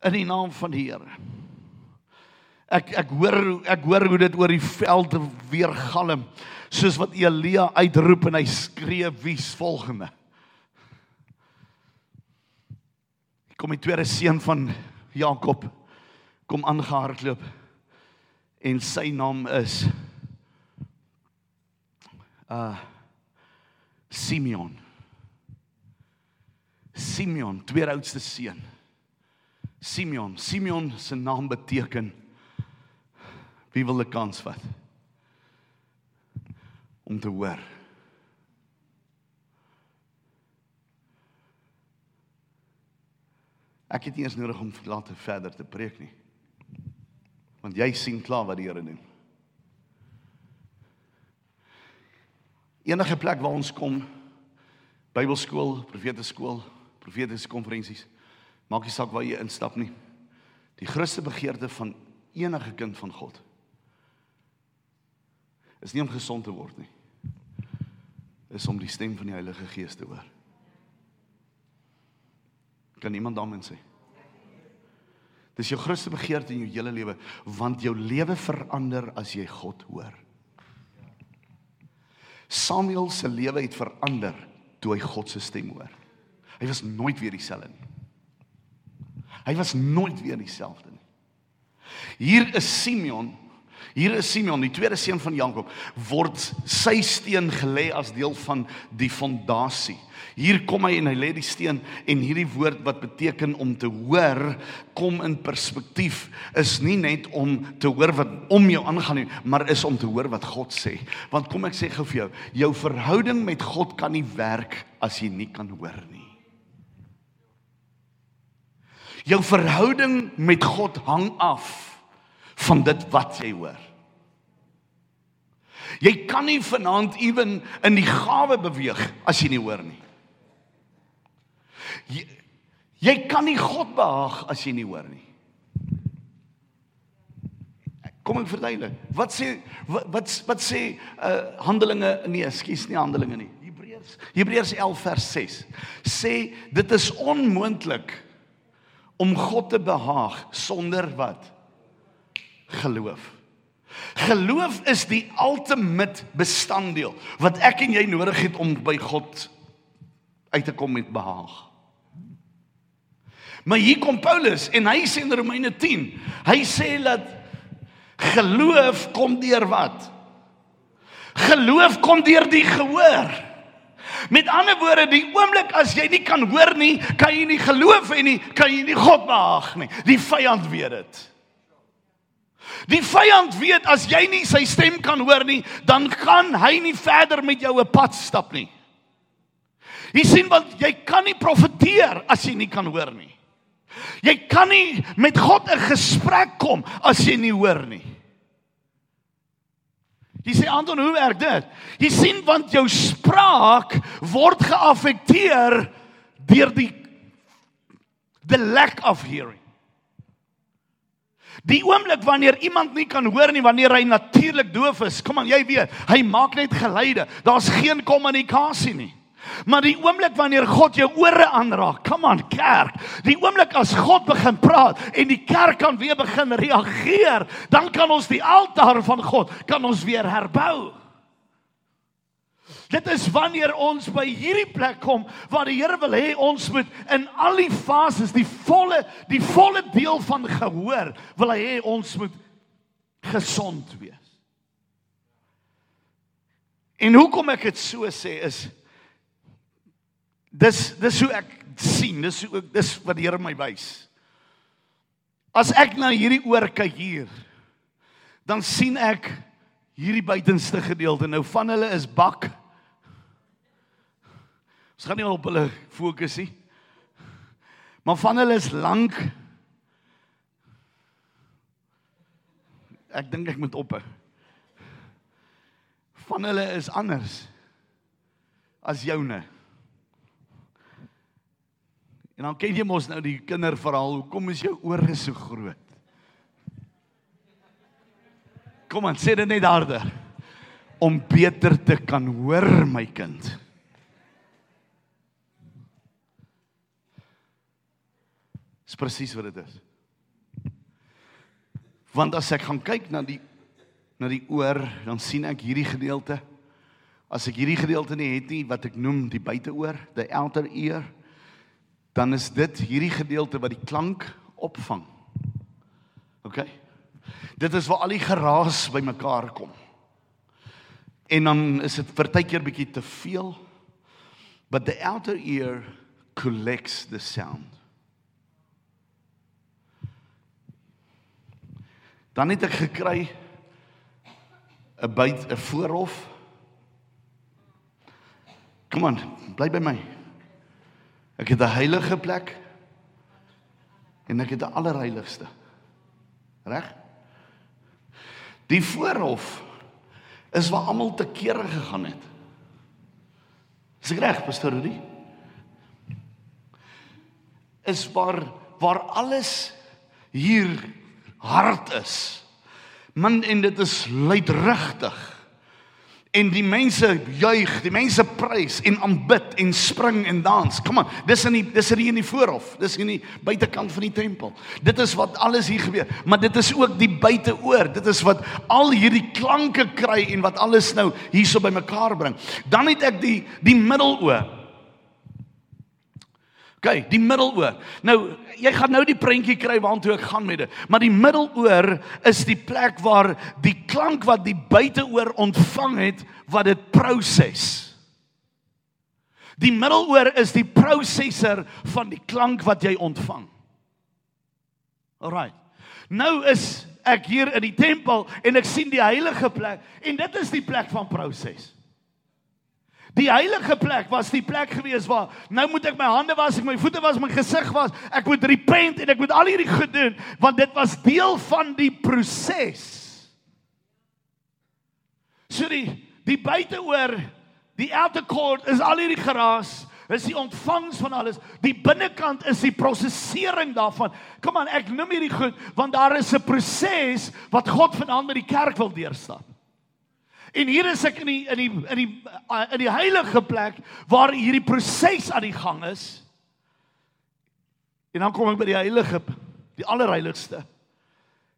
In die naam van die Here. Ek ek hoor ek hoor hoe dit oor die veld weer galm soos wat Elia uitroep en hy skree wie's volgende. Kom die tweede seun van Jakob kom aangehardloop en sy naam is uh Simeon. Simeon tweede oudste seun. Simeon Simeon se naam beteken wie wil 'n kans vat? Om te hoor Ek het nie eens nodig om later verder te preek nie. Want jy sien klaar wat die Here doen. Enige plek waar ons kom, Bybelskool, profeteskool, profetiese konferensies, maak nie saak waar jy instap nie. Die grootste begeerte van enige kind van God is nie om gesond te word nie. Is om die stem van die Heilige Gees te hoor. Kan iemand daarmee sê? Dis jou grootste begeerte in jou hele lewe want jou lewe verander as jy God hoor. Samuel se lewe het verander toe hy God se stem hoor. Hy was nooit weer dieselfde nie. Hy was nooit weer dieselfde nie. Hier is Simeon Hier is Simeon, die tweede seun van Jakob, word sy steen gelê as deel van die fondasie. Hier kom hy en hy lê die steen en hierdie woord wat beteken om te hoor kom in perspektief is nie net om te hoor wat om jou aangaan nie, maar is om te hoor wat God sê. Want kom ek sê gou vir jou, jou verhouding met God kan nie werk as jy nie kan hoor nie. Jou verhouding met God hang af van dit wat jy hoor. Jy kan nie vanaand ewen in die gawe beweeg as jy nie hoor nie. Jy, jy kan nie God behaag as jy nie hoor nie. Kom ek verduidelik. Wat sê wat wat, wat sê uh Handelinge nee, ekskuus nie Handelinge nie. Hebreërs Hebreërs 11 vers 6 sê dit is onmoontlik om God te behaag sonder wat? Geloof. Geloof is die ultimate bestanddeel wat ek en jy nodig het om by God uit te kom met behaag. Maar hier kom Paulus en hy sê in Romeine 10, hy sê dat geloof kom deur wat? Geloof kom deur die gehoor. Met ander woorde, die oomblik as jy nie kan hoor nie, kan jy nie geloof hê nie, kan jy nie God behaag nie. Die vyand weet dit. Die vyand weet as jy nie sy stem kan hoor nie, dan gaan hy nie verder met jou 'n pad stap nie. Jy sien want jy kan nie profeteer as jy nie kan hoor nie. Jy kan nie met God 'n gesprek kom as jy nie hoor nie. Jy sê Anton, hoe werk dit? Jy sien want jou spraak word geaffekteer deur die the lack of hearing. Die oomblik wanneer iemand nie kan hoor nie wanneer hy natuurlik doof is, kom aan jy weet, hy maak net geluide. Daar's geen kommunikasie nie. Maar die oomblik wanneer God jou ore aanraak, kom aan kerk, die oomblik as God begin praat en die kerk kan weer begin reageer, dan kan ons die altaar van God kan ons weer herbou. Dit is wanneer ons by hierdie plek kom waar die Here wil hê ons moet in al die fases die volle die volle deel van gehoor wil hy hê ons moet gesond wees. En hoekom ek dit so sê is dis dis hoe ek sien, dis hoe dis wat die Here my wys. As ek na hierdie oor kyk hier, dan sien ek hierdie buitenste gedeelte. Nou van hulle is bak. Ons gaan nie op hulle fokus nie. Maar van hulle is lank. Ek dink ek moet ophou. Van hulle is anders as joune. En dan ken jy mos nou die kinderverhaal, hoekom is jou ore so groot? Kom aan, sê dit net harder. Om beter te kan hoor, my kind. Dis presies wat dit is. Want as ek gaan kyk na die na die oor, dan sien ek hierdie gedeelte. As ek hierdie gedeelte nie het nie wat ek noem die buiteoor, the outer ear, dan is dit hierdie gedeelte wat die klank opvang. OK. Dit is waar al die geraas bymekaar kom. En dan is dit partykeer bietjie te veel. But the outer ear collects the sound. Dan het ek gekry 'n byt 'n voorhof. Kom aan, bly by my. Ek het 'n heilige plek en ek het 'n allerheiligste. Reg? Die voorhof is waar almal te kere gegaan het. Is ek reg, pastoor Rudy? Is waar waar alles hier hard is. Man en dit is luidrigtig. En die mense juig, die mense prys en aanbid en spring en dans. Kom aan, dis in die dis hier in die voorhof. Dis in die buitekant van die tempel. Dit is wat alles hier gebeur. Maar dit is ook die buiteoor. Dit is wat al hierdie klanke kry en wat alles nou hierso bymekaar bring. Dan het ek die die middeloor. OK, die middeloor. Nou, jy gaan nou die prentjie kry waartoe ek gaan met dit. Maar die middeloor is die plek waar die klank wat die buiteoor ontvang het, wat dit proses. Die middeloor is die prosesser van die klank wat jy ontvang. Alraai. Nou is ek hier in die tempel en ek sien die heilige plek en dit is die plek van proses. Die heilige plek was die plek gewees waar nou moet ek my hande was, ek my voete was, my gesig was, ek moet repent en ek moet al hierdie gedoen want dit was deel van die proses. So die die buiteoor, die outer court is al hierdie geraas, is die ontvangs van alles. Die binnekant is die prosesering daarvan. Kom aan, ek noem hierdie goed want daar is 'n proses wat God vanaand met die kerk wil deurstap. En hier is ek in die in die in die uh, in die heilige plek waar hierdie proses aan die gang is. En dan kom ek by die heilige die allerheiligste.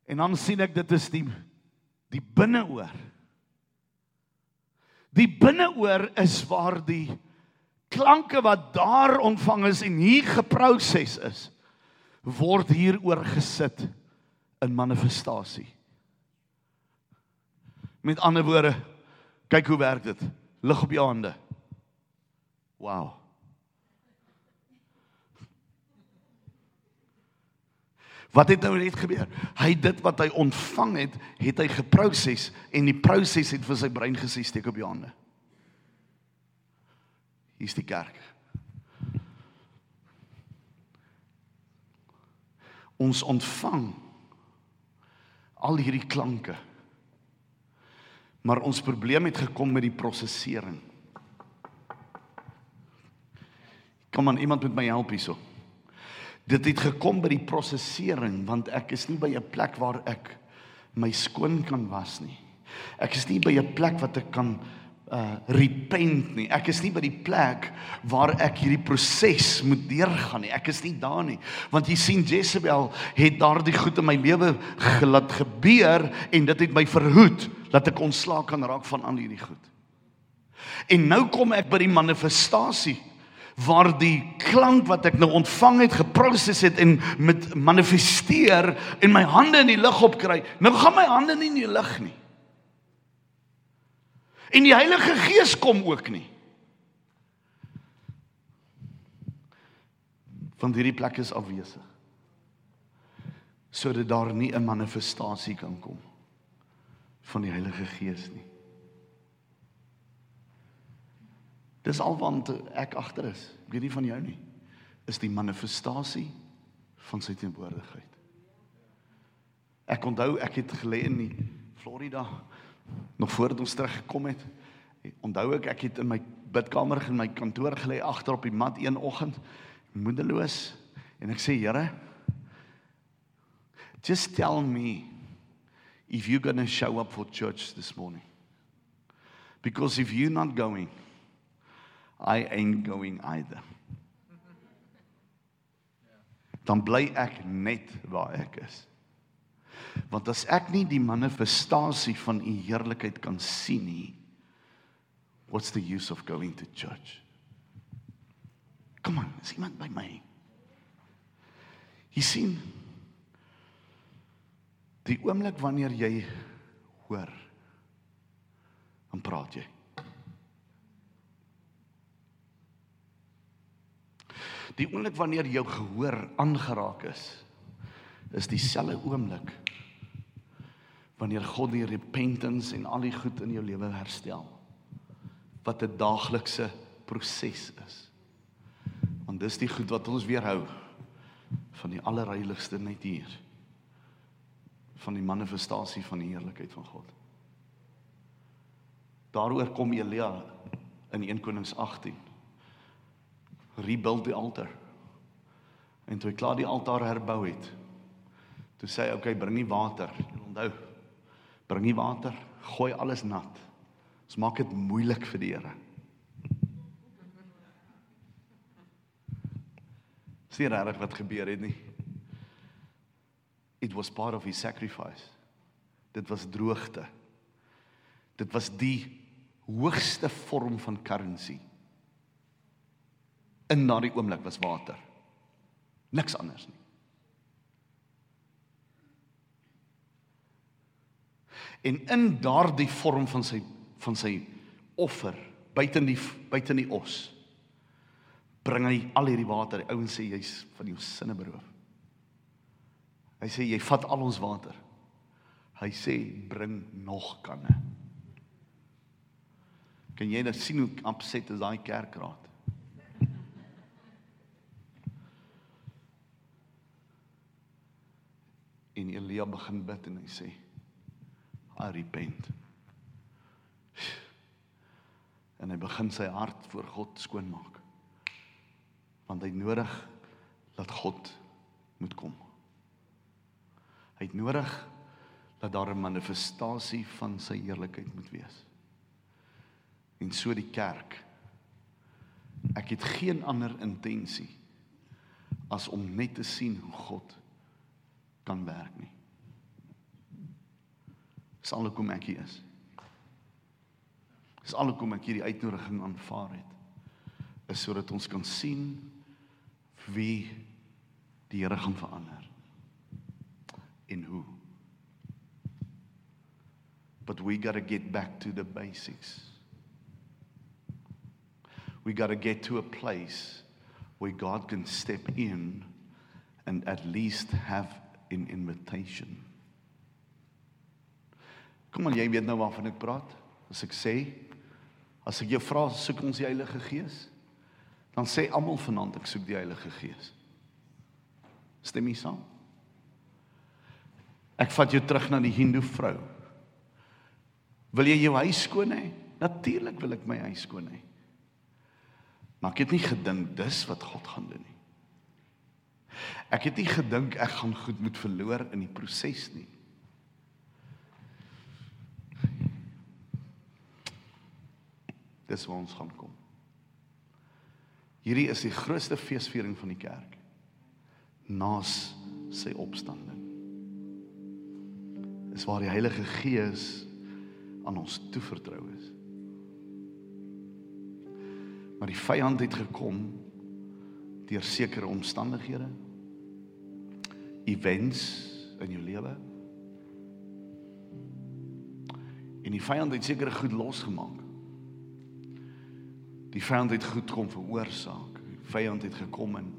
En dan sien ek dit is die die binneoor. Die binneoor is waar die klanke wat daar ontvang is en hier geproses is word hier oorgesit in manifestasie. Met ander woorde, kyk hoe werk dit. Lig op jou hande. Wow. Wat het nou net gebeur? Hy dit wat hy ontvang het, het hy geproses en die proses het vir sy brein gesê steek op jou hande. Hier's die kerk. Ons ontvang al hierdie klanke Maar ons probleem het gekom met die prosesering. Kom aan, iemand moet my help hierso. Dit het gekom by die prosesering want ek is nie by 'n plek waar ek my skoon kan was nie. Ek is nie by 'n plek wat ek kan uh repent nie. Ek is nie by die plek waar ek hierdie proses moet deurgaan nie. Ek is nie daar nie. Want jy sien Jezebel het daardie goed in my lewe gelaat gebeur en dit het my verhoed dat ek ontslaak kan raak van al hierdie goed. En nou kom ek by die manifestasie waar die klank wat ek nou ontvang het geproses het en met manifesteer en my hande in die lug opkry. Nou gaan my hande nie in die lug nie. En die Heilige Gees kom ook nie. Want hierdie plek is afwesig. Sodat daar nie 'n manifestasie kan kom van die Heilige Gees nie. Dis alwaar ek agter is. Ek weet nie van jou nie. Is die manifestasie van sy teenwoordigheid. Ek onthou ek het gelê in die Florida nog voordat ons teruggekom het. Onthou ek ek het in my bidkamer in my kantoor gelê agter op die mat een oggend moedeloos en ek sê Here just tell me if you're going to show up for church this morning. Because if you're not going I ain't going either. Dan bly ek net waar ek is. Want as ek nie die manifestasie van u heerlikheid kan sien nie, what's the use of going to church? Kom aan, is iemand by my? Jy sien die oomblik wanneer jy hoor, dan praat jy. Die oomblik wanneer jou gehoor aangeraak is, is dieselfde oomblik wanneer God die repentance en al die goed in jou lewe herstel wat 'n daaglikse proses is. Want dis die goed wat ons weerhou van die allerheiligste net hier van die manifestasie van die heerlikheid van God. Daaroor kom Elia in 1 Konings 18. Rebuild die altaar. En toe hy klaar die altaar herbou het, toe sê hy, "Oké, okay, bring nie water." Onthou, bring nie water, gooi alles nat. Ons maak dit moeilik vir die Here. Sien reg wat gebeur het nie. It was part of his sacrifice. Dit was droogte. Dit was die hoogste vorm van currency. In daardie oomblik was water. Niks anders nie. En in daardie vorm van sy van sy offer, buite die buite die os, bring hy al hierdie water. Die ouens sê jy's van jou sinne beroof. Hy sê jy vat al ons water. Hy sê bring nog kanne. Kan jy net sien hoe opset is daai kerkraad? En Elia begin bid en hy sê I repent. En hy begin sy hart voor God skoonmaak. Want hy nodig dat God moet kom. Hy het nodig dat daar 'n manifestasie van sy heerlikheid moet wees. En so die kerk. Ek het geen ander intensie as om net te sien hoe God kan werk nie. Dis al hoekom ek hier is. Dis al hoekom ek hierdie uitnodiging aanvaar het. Is sodat ons kan sien wie die Here gaan verander. En hoe. But we got to get back to the basics. We got to get to a place where God can step in and at least have an invitation. Kom aan, jy weet nou waarvan ek praat. As ek sê as ek jou vra soek ons die Heilige Gees, dan sê almal vanaand ek soek die Heilige Gees. Stem jy saam? Ek vat jou terug na die Hindoe vrou. Wil jy jou huis skoon hê? Natuurlik wil ek my huis skoon hê. Maar ek het nie gedink dis wat God gaan doen nie. Ek het nie gedink ek gaan goed moet verloor in die proses nie. Dis waar ons gaan kom. Hierdie is die grootste feesviering van die kerk. Naas sy opstanding. Is waar die Heilige Gees aan ons toevertrou is. Maar die vyand het gekom deur sekere omstandighede, events in jou lewe. En die vyand het sekere goed losgemaak Die vyand het goed kom veroorsaak. Die vyand het gekom en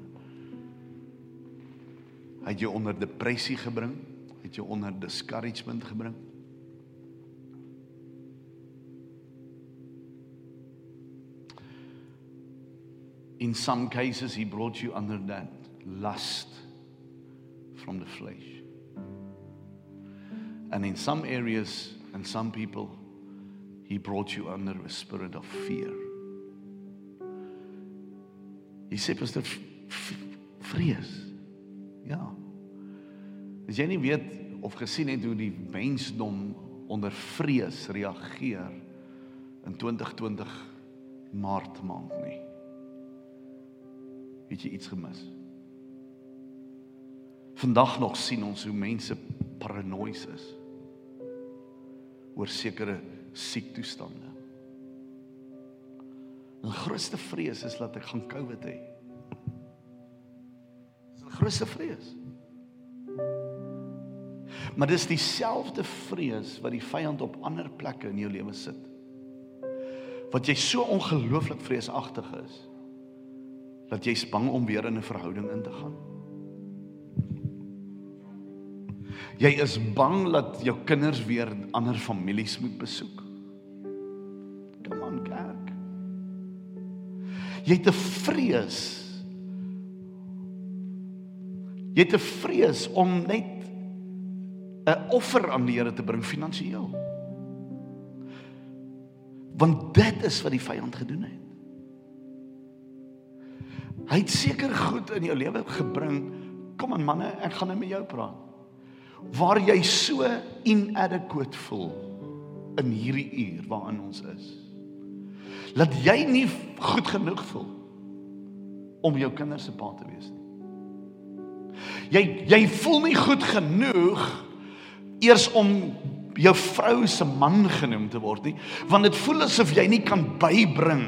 hy het jou onder depressie gebring, het jou onder discouragement gebring. In some cases he brought you under that lust from the flesh. And in some areas and some people he brought you under a spirit of fear. Hy sê pas dit vrees. Ja. As jy nie weet of gesien het hoe die mensdom onder vrees reageer in 2020 Maart maand nie. Het jy iets gemis? Vandag nog sien ons hoe mense paranoïes is oor sekere siektoestande. Die grootste vrees is dat ek gaan COVID hê. Dis 'n grootste vrees. Maar dis dieselfde vrees wat die vyand op ander plekke in jou lewe sit. Wat jy so ongelooflik vreesagtig is dat jy's bang om weer in 'n verhouding in te gaan. Jy is bang dat jou kinders weer ander families moet besoek. Kom aan kerk. Jy het 'n vrees. Jy het 'n vrees om net 'n offer aan die Here te bring finansiëel. Want dit is wat die vyand gedoen het. Hy het seker goed in jou lewe gebring. Kom aan manne, ek gaan net met jou praat. Waar jy so inadequate voel in hierdie uur waarin ons is. Laat jy nie goed genoeg voel om jou kinders se pa te wees nie. Jy jy voel nie goed genoeg eers om jou vrou se man genoem te word nie, want dit voel asof jy nie kan bybring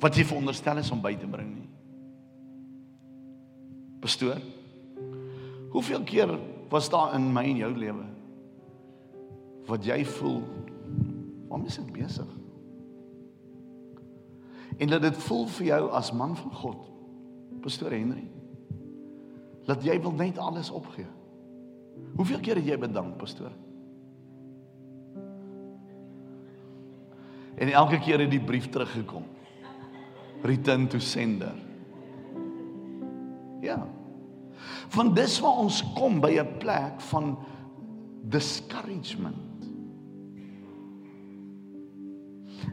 wat jy veronderstel is om by te bring nie. Pastoor, hoeveel keer was daar in my en jou lewe wat jy voel waarom is ek besig? En dat dit voel vir jou as man van God, Pastoor Henry, dat jy wil net alles opgee. Hoeveel keer het jy bedank, pastoor? En elke keer het die brief teruggekom. Return to sender. Ja. Van dis waar ons kom by 'n plek van discouragement.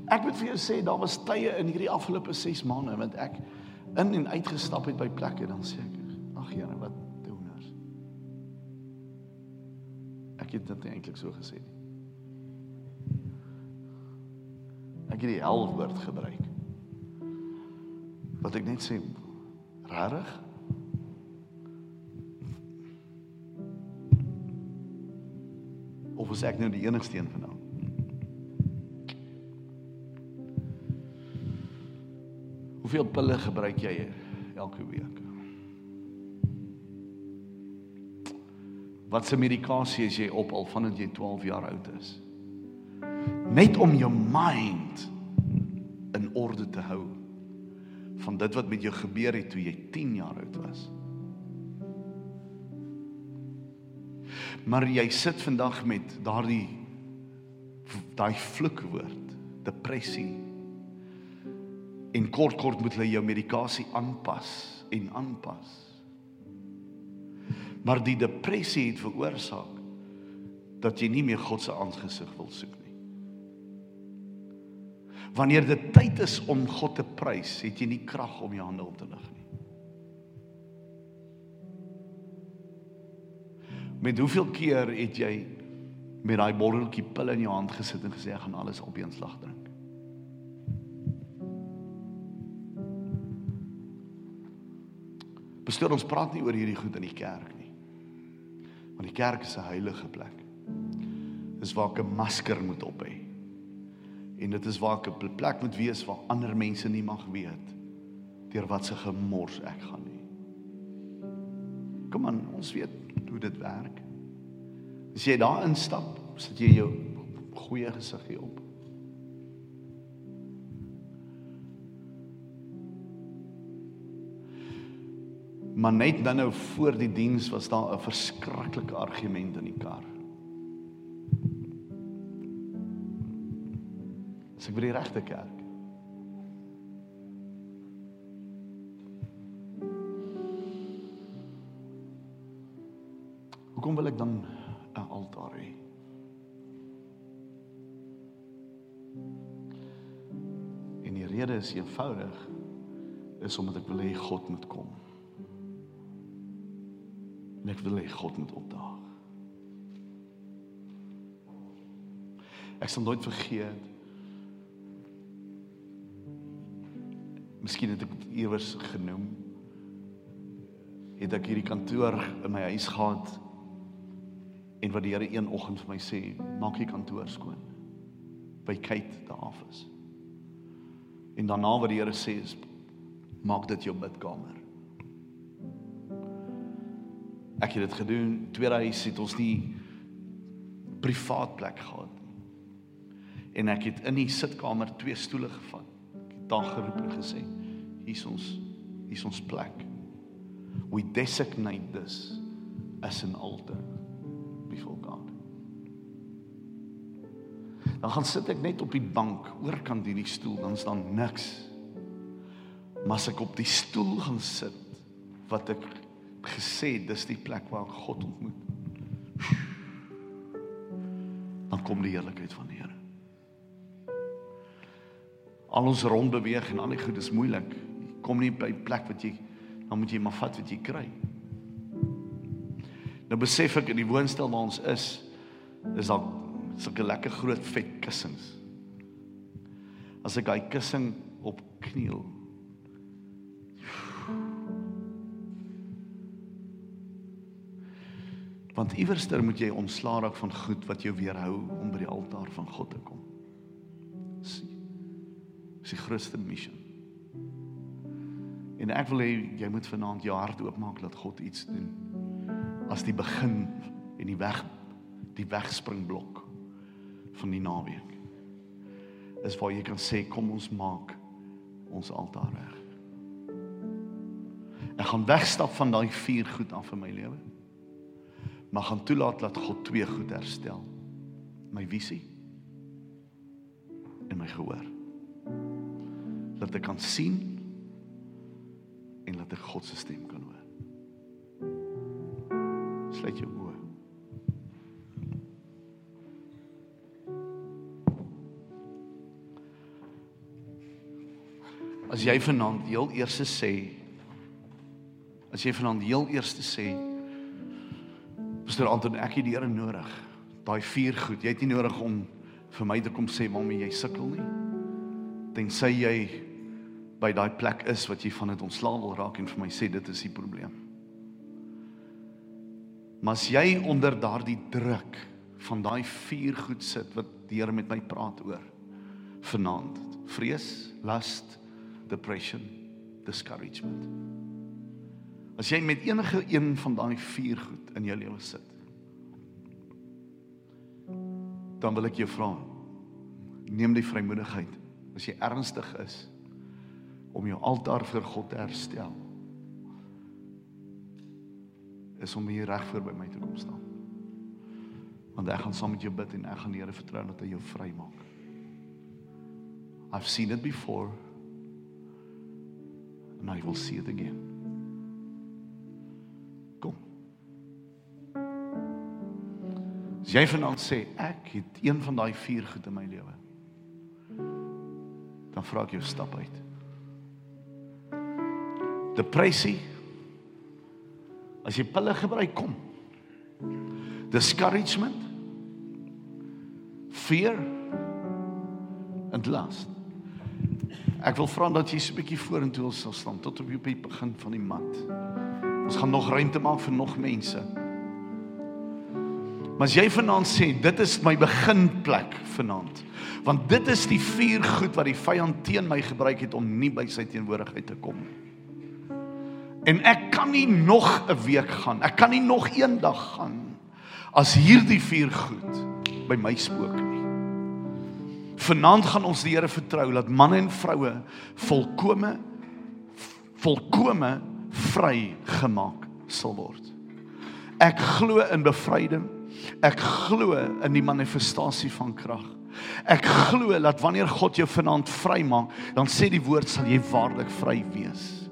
Ek moet vir jou sê daar was tye in hierdie afgelope 6 maande want ek in en uitgestap het by plekke dan sê ek ag Here wat Ek het dit eintlik so gesê nie. Ek het die hel woord gebruik. Wat ek net sê regtig Of is ek nou die enigste een vanaand? Hoeveel pille gebruik jy elke week? Wat se medikasie is jy op al vandat jy 12 jaar oud is? Net om jou mind in orde te hou van dit wat met jou gebeur het toe jy 10 jaar oud was. Maar jy sit vandag met daardie daai vloekwoord, depressie. En kort kort moet hulle jou medikasie aanpas en aanpas. Maar die depressie het veroorsaak dat jy nie meer God se aangesig wil soek nie. Wanneer dit tyd is om God te prys, het jy nie krag om jou hande op te lig nie. Met hoeveel keer het jy met daai botteltjie pil in jou hand gesit en gesê ek gaan alles op een slag drink? Bestuur ons praat nie oor hierdie goed in die kerk. Want die kerk is 'n heilige plek. Dis waar ek 'n masker moet op hê. En dit is waar ek 'n plek moet wees waar ander mense nie mag weet deur wat se gemors ek gaan nie. Kom aan, ons weet hoe dit werk. As jy daar instap, sit jy jou goeie gesig hier op. Maar net dan nou voor die diens was daar 'n verskriklike argument in die kar. Dis ek by die regte kerk. Hoekom wil ek dan 'n altaar hê? En die rede is eenvoudig is omdat ek wil hê God moet kom. En ek wil hê God moet opdaag. Ek sal nooit vergeet Miskien het ek dit iewers genoem. Het ek hierdie kantoor in my huis gehad en wat die Here een oggend vir my sê, maak die kantoor skoon. By Kate daar af is. En daarna wat die Here sê is maak dit jou bidkamer. Ek het dit gedoen. Tweede huis het ons nie privaat plek gehad nie. En ek het in die sitkamer twee stoele gevat. Ek het daar geroep en gesê, hier's ons hier's ons plek. We designate this as an altar before God. Dan gaan sit ek net op die bank oorkant hierdie stoel, dan staan niks. Maar as ek op die stoel gaan sit wat ek gesê dis die plek waar ek God ontmoet. Dan kom die heerlikheid van die Here. Al ons rond beweeg en al die goed is moeilik kom nie by 'n plek wat jy dan moet jy maar vat wat jy kry. Nou besef ek in die woonstel waar ons is, is daar sulke lekker groot vet kussings. As ek daai kussing op kniel. Want iewerster moet jy ontslaa raak van goed wat jou weerhou om by die altaar van God te kom. Dis die grootste missie. En ek wil hê jy moet vanaand jou hart oopmaak dat God iets doen. As die begin en die weg die wegspringblok van die naweek. Is waar jy kan sê kom ons maak ons altaar reg. Ek gaan wegstap van daai vier goed af in my lewe. Maar gaan toelaat dat God twee goed herstel. My visie en my gehoor. Dat ek kan sien en laat ek God se stem kan hoor. Sluit jou oë. As jy vanaand heel eers sê as jy vanaand heel eers sê Pastor Anton ek het die Here nodig. Daai vier goed. Jy het nie nodig om vir my te kom sê waarmee jy sukkel nie. Tensy jy by daai plek is wat jy van dit ontslaa wil raak en vir my sê dit is die probleem. Maar as jy onder daardie druk van daai vier goed sit wat die Here met my praat oor vanaand, vrees, lust, depression, discouragement. As jy met enige een van daai vier goed in jou lewe sit, dan wil ek jou vra, neem die vrymoedigheid as jy ernstig is om jou altaar vir God te herstel is om hier reg voor by my te kom staan. Want ek gaan saam met jou bid en ek gaan die Here vertrou dat hy jou vry maak. I've seen it before and I will see it again. As jy vanaand sê ek het een van daai vier goed in my lewe. Dan vra ek jou stap uit. Depressie as jy pille gebruik kom. Discouragement fear and lust. Ek wil vra dat jy so 'n bietjie vorentoe sal staan tot op die begin van die mat ons gaan nog ruimte maak vir nog mense maar as jy vanaand sê dit is my beginplek vanaand want dit is die vier goed wat die vyand teen my gebruik het om nie by sy teenwoordigheid te kom nie En ek kan nie nog 'n week gaan. Ek kan nie nog een dag gaan as hierdie vier goed by my spook nie. Vanaand gaan ons die Here vertrou dat manne en vroue volkome volkome vrygemaak sal word. Ek glo in bevryding. Ek glo in die manifestasie van krag. Ek glo dat wanneer God jou vanaand vrymaak, dan sê die woord sal jy waarlik vry wees.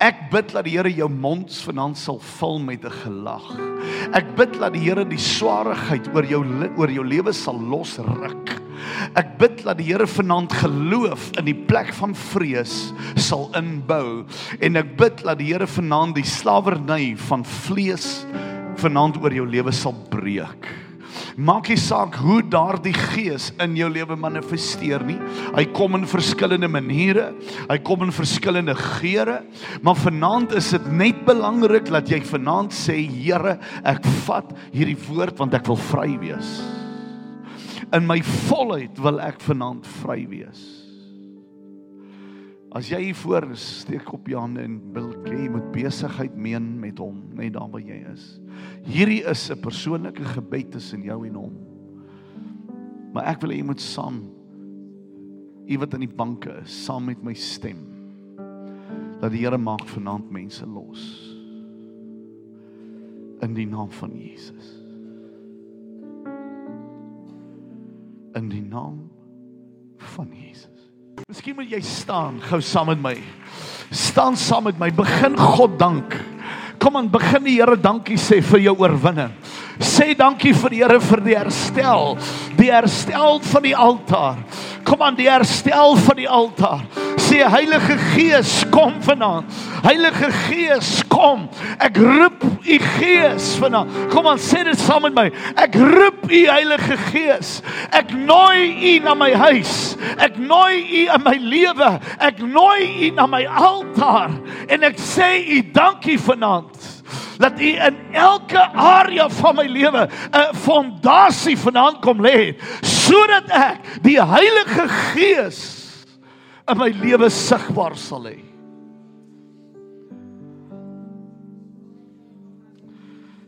Ek bid dat die Here jou mond vanaand sal vul met 'n gelag. Ek bid dat die Here die swaarheid oor jou oor jou lewe sal losruk. Ek bid dat die Here vanaand geloof in die plek van vrees sal inbou en ek bid dat die Here vanaand die slawerny van vlees vanaand oor jou lewe sal breek. Maak nie saak hoe daardie gees in jou lewe manifesteer nie. Hy kom in verskillende maniere. Hy kom in verskillende geure. Maar vanaand is dit net belangrik dat jy vanaand sê, Here, ek vat hierdie woord want ek wil vry wees. In my volheid wil ek vanaand vry wees. As jy hier voor steek op jou hande en wil jy moet besigheid meen met hom, net daar waar jy is. Hierdie is 'n persoonlike gebed tussen jou en hom. Maar ek wil hê jy moet saam u wat in die banke is, saam met my stem. Dat die Here maak vanaand mense los. In die naam van Jesus. In die naam van Jesus. Miskien moet jy staan gou saam met my. Staan saam met my. Begin God dank. Kom aan, begin die Here dankie sê vir jou oorwinning. Sê dankie vir die Here vir die herstel, die herstel van die altaar. Kom aan, die herstel van die altaar sê Heilige Gees kom vanaand. Heilige Gees kom. Ek roep u Gees vanaand. Kom aan sê dit saam met my. Ek roep u Heilige Gees. Ek nooi u na my huis. Ek nooi u in my lewe. Ek nooi u na my altaar en ek sê u dankie vanaand dat u in elke area van my lewe 'n fondasie vanaand kom lê sodat ek die Heilige Gees in my lewe sigbaar sal hê.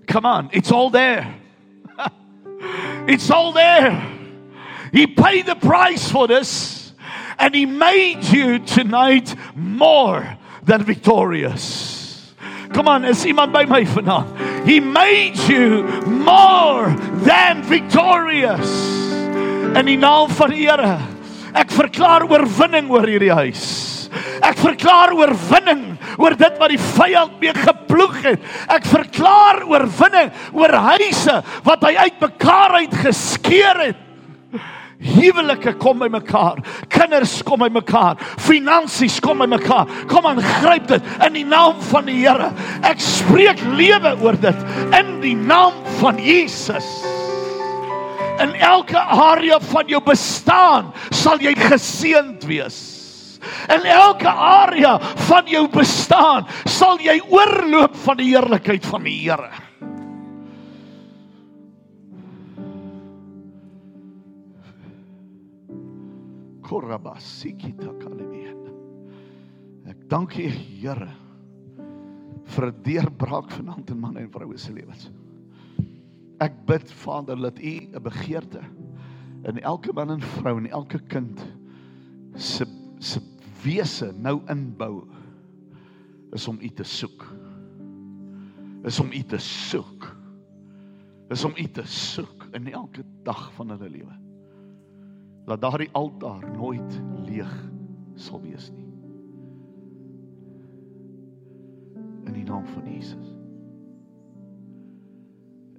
Come on, it's all there. it's all there. He paid the price for this and he made you tonight more than victorious. Come on, is iemand by my vanaand? He made you more than victorious. In die naam van die Here Ek verklaar oorwinning oor hierdie huis. Ek verklaar oorwinning oor dit wat die vyand mee geploeg het. Ek verklaar oorwinning oor huise wat hy uitmekaar uit geskeur het. Huwelike kom by mekaar, kinders kom by mekaar, finansies kom by mekaar. Kom aan, gryp dit in die naam van die Here. Ek spreek lewe oor dit in die naam van Jesus in elke area van jou bestaan sal jy geseënd wees. In elke area van jou bestaan sal jy oorloop van die heerlikheid van die Here. Korabasiki takalebien. Ek dank U Here vir 'n deurbraak vanaand in man en vroue se lewens. Ek bid Vader dat U 'n begeerte in elke man en vrou en elke kind se se wese nou inbou is om U te soek. Is om U te soek. Is om U te soek in elke dag van hulle lewe. Laat daardie altaar nooit leeg sal wees nie. In die naam van Jesus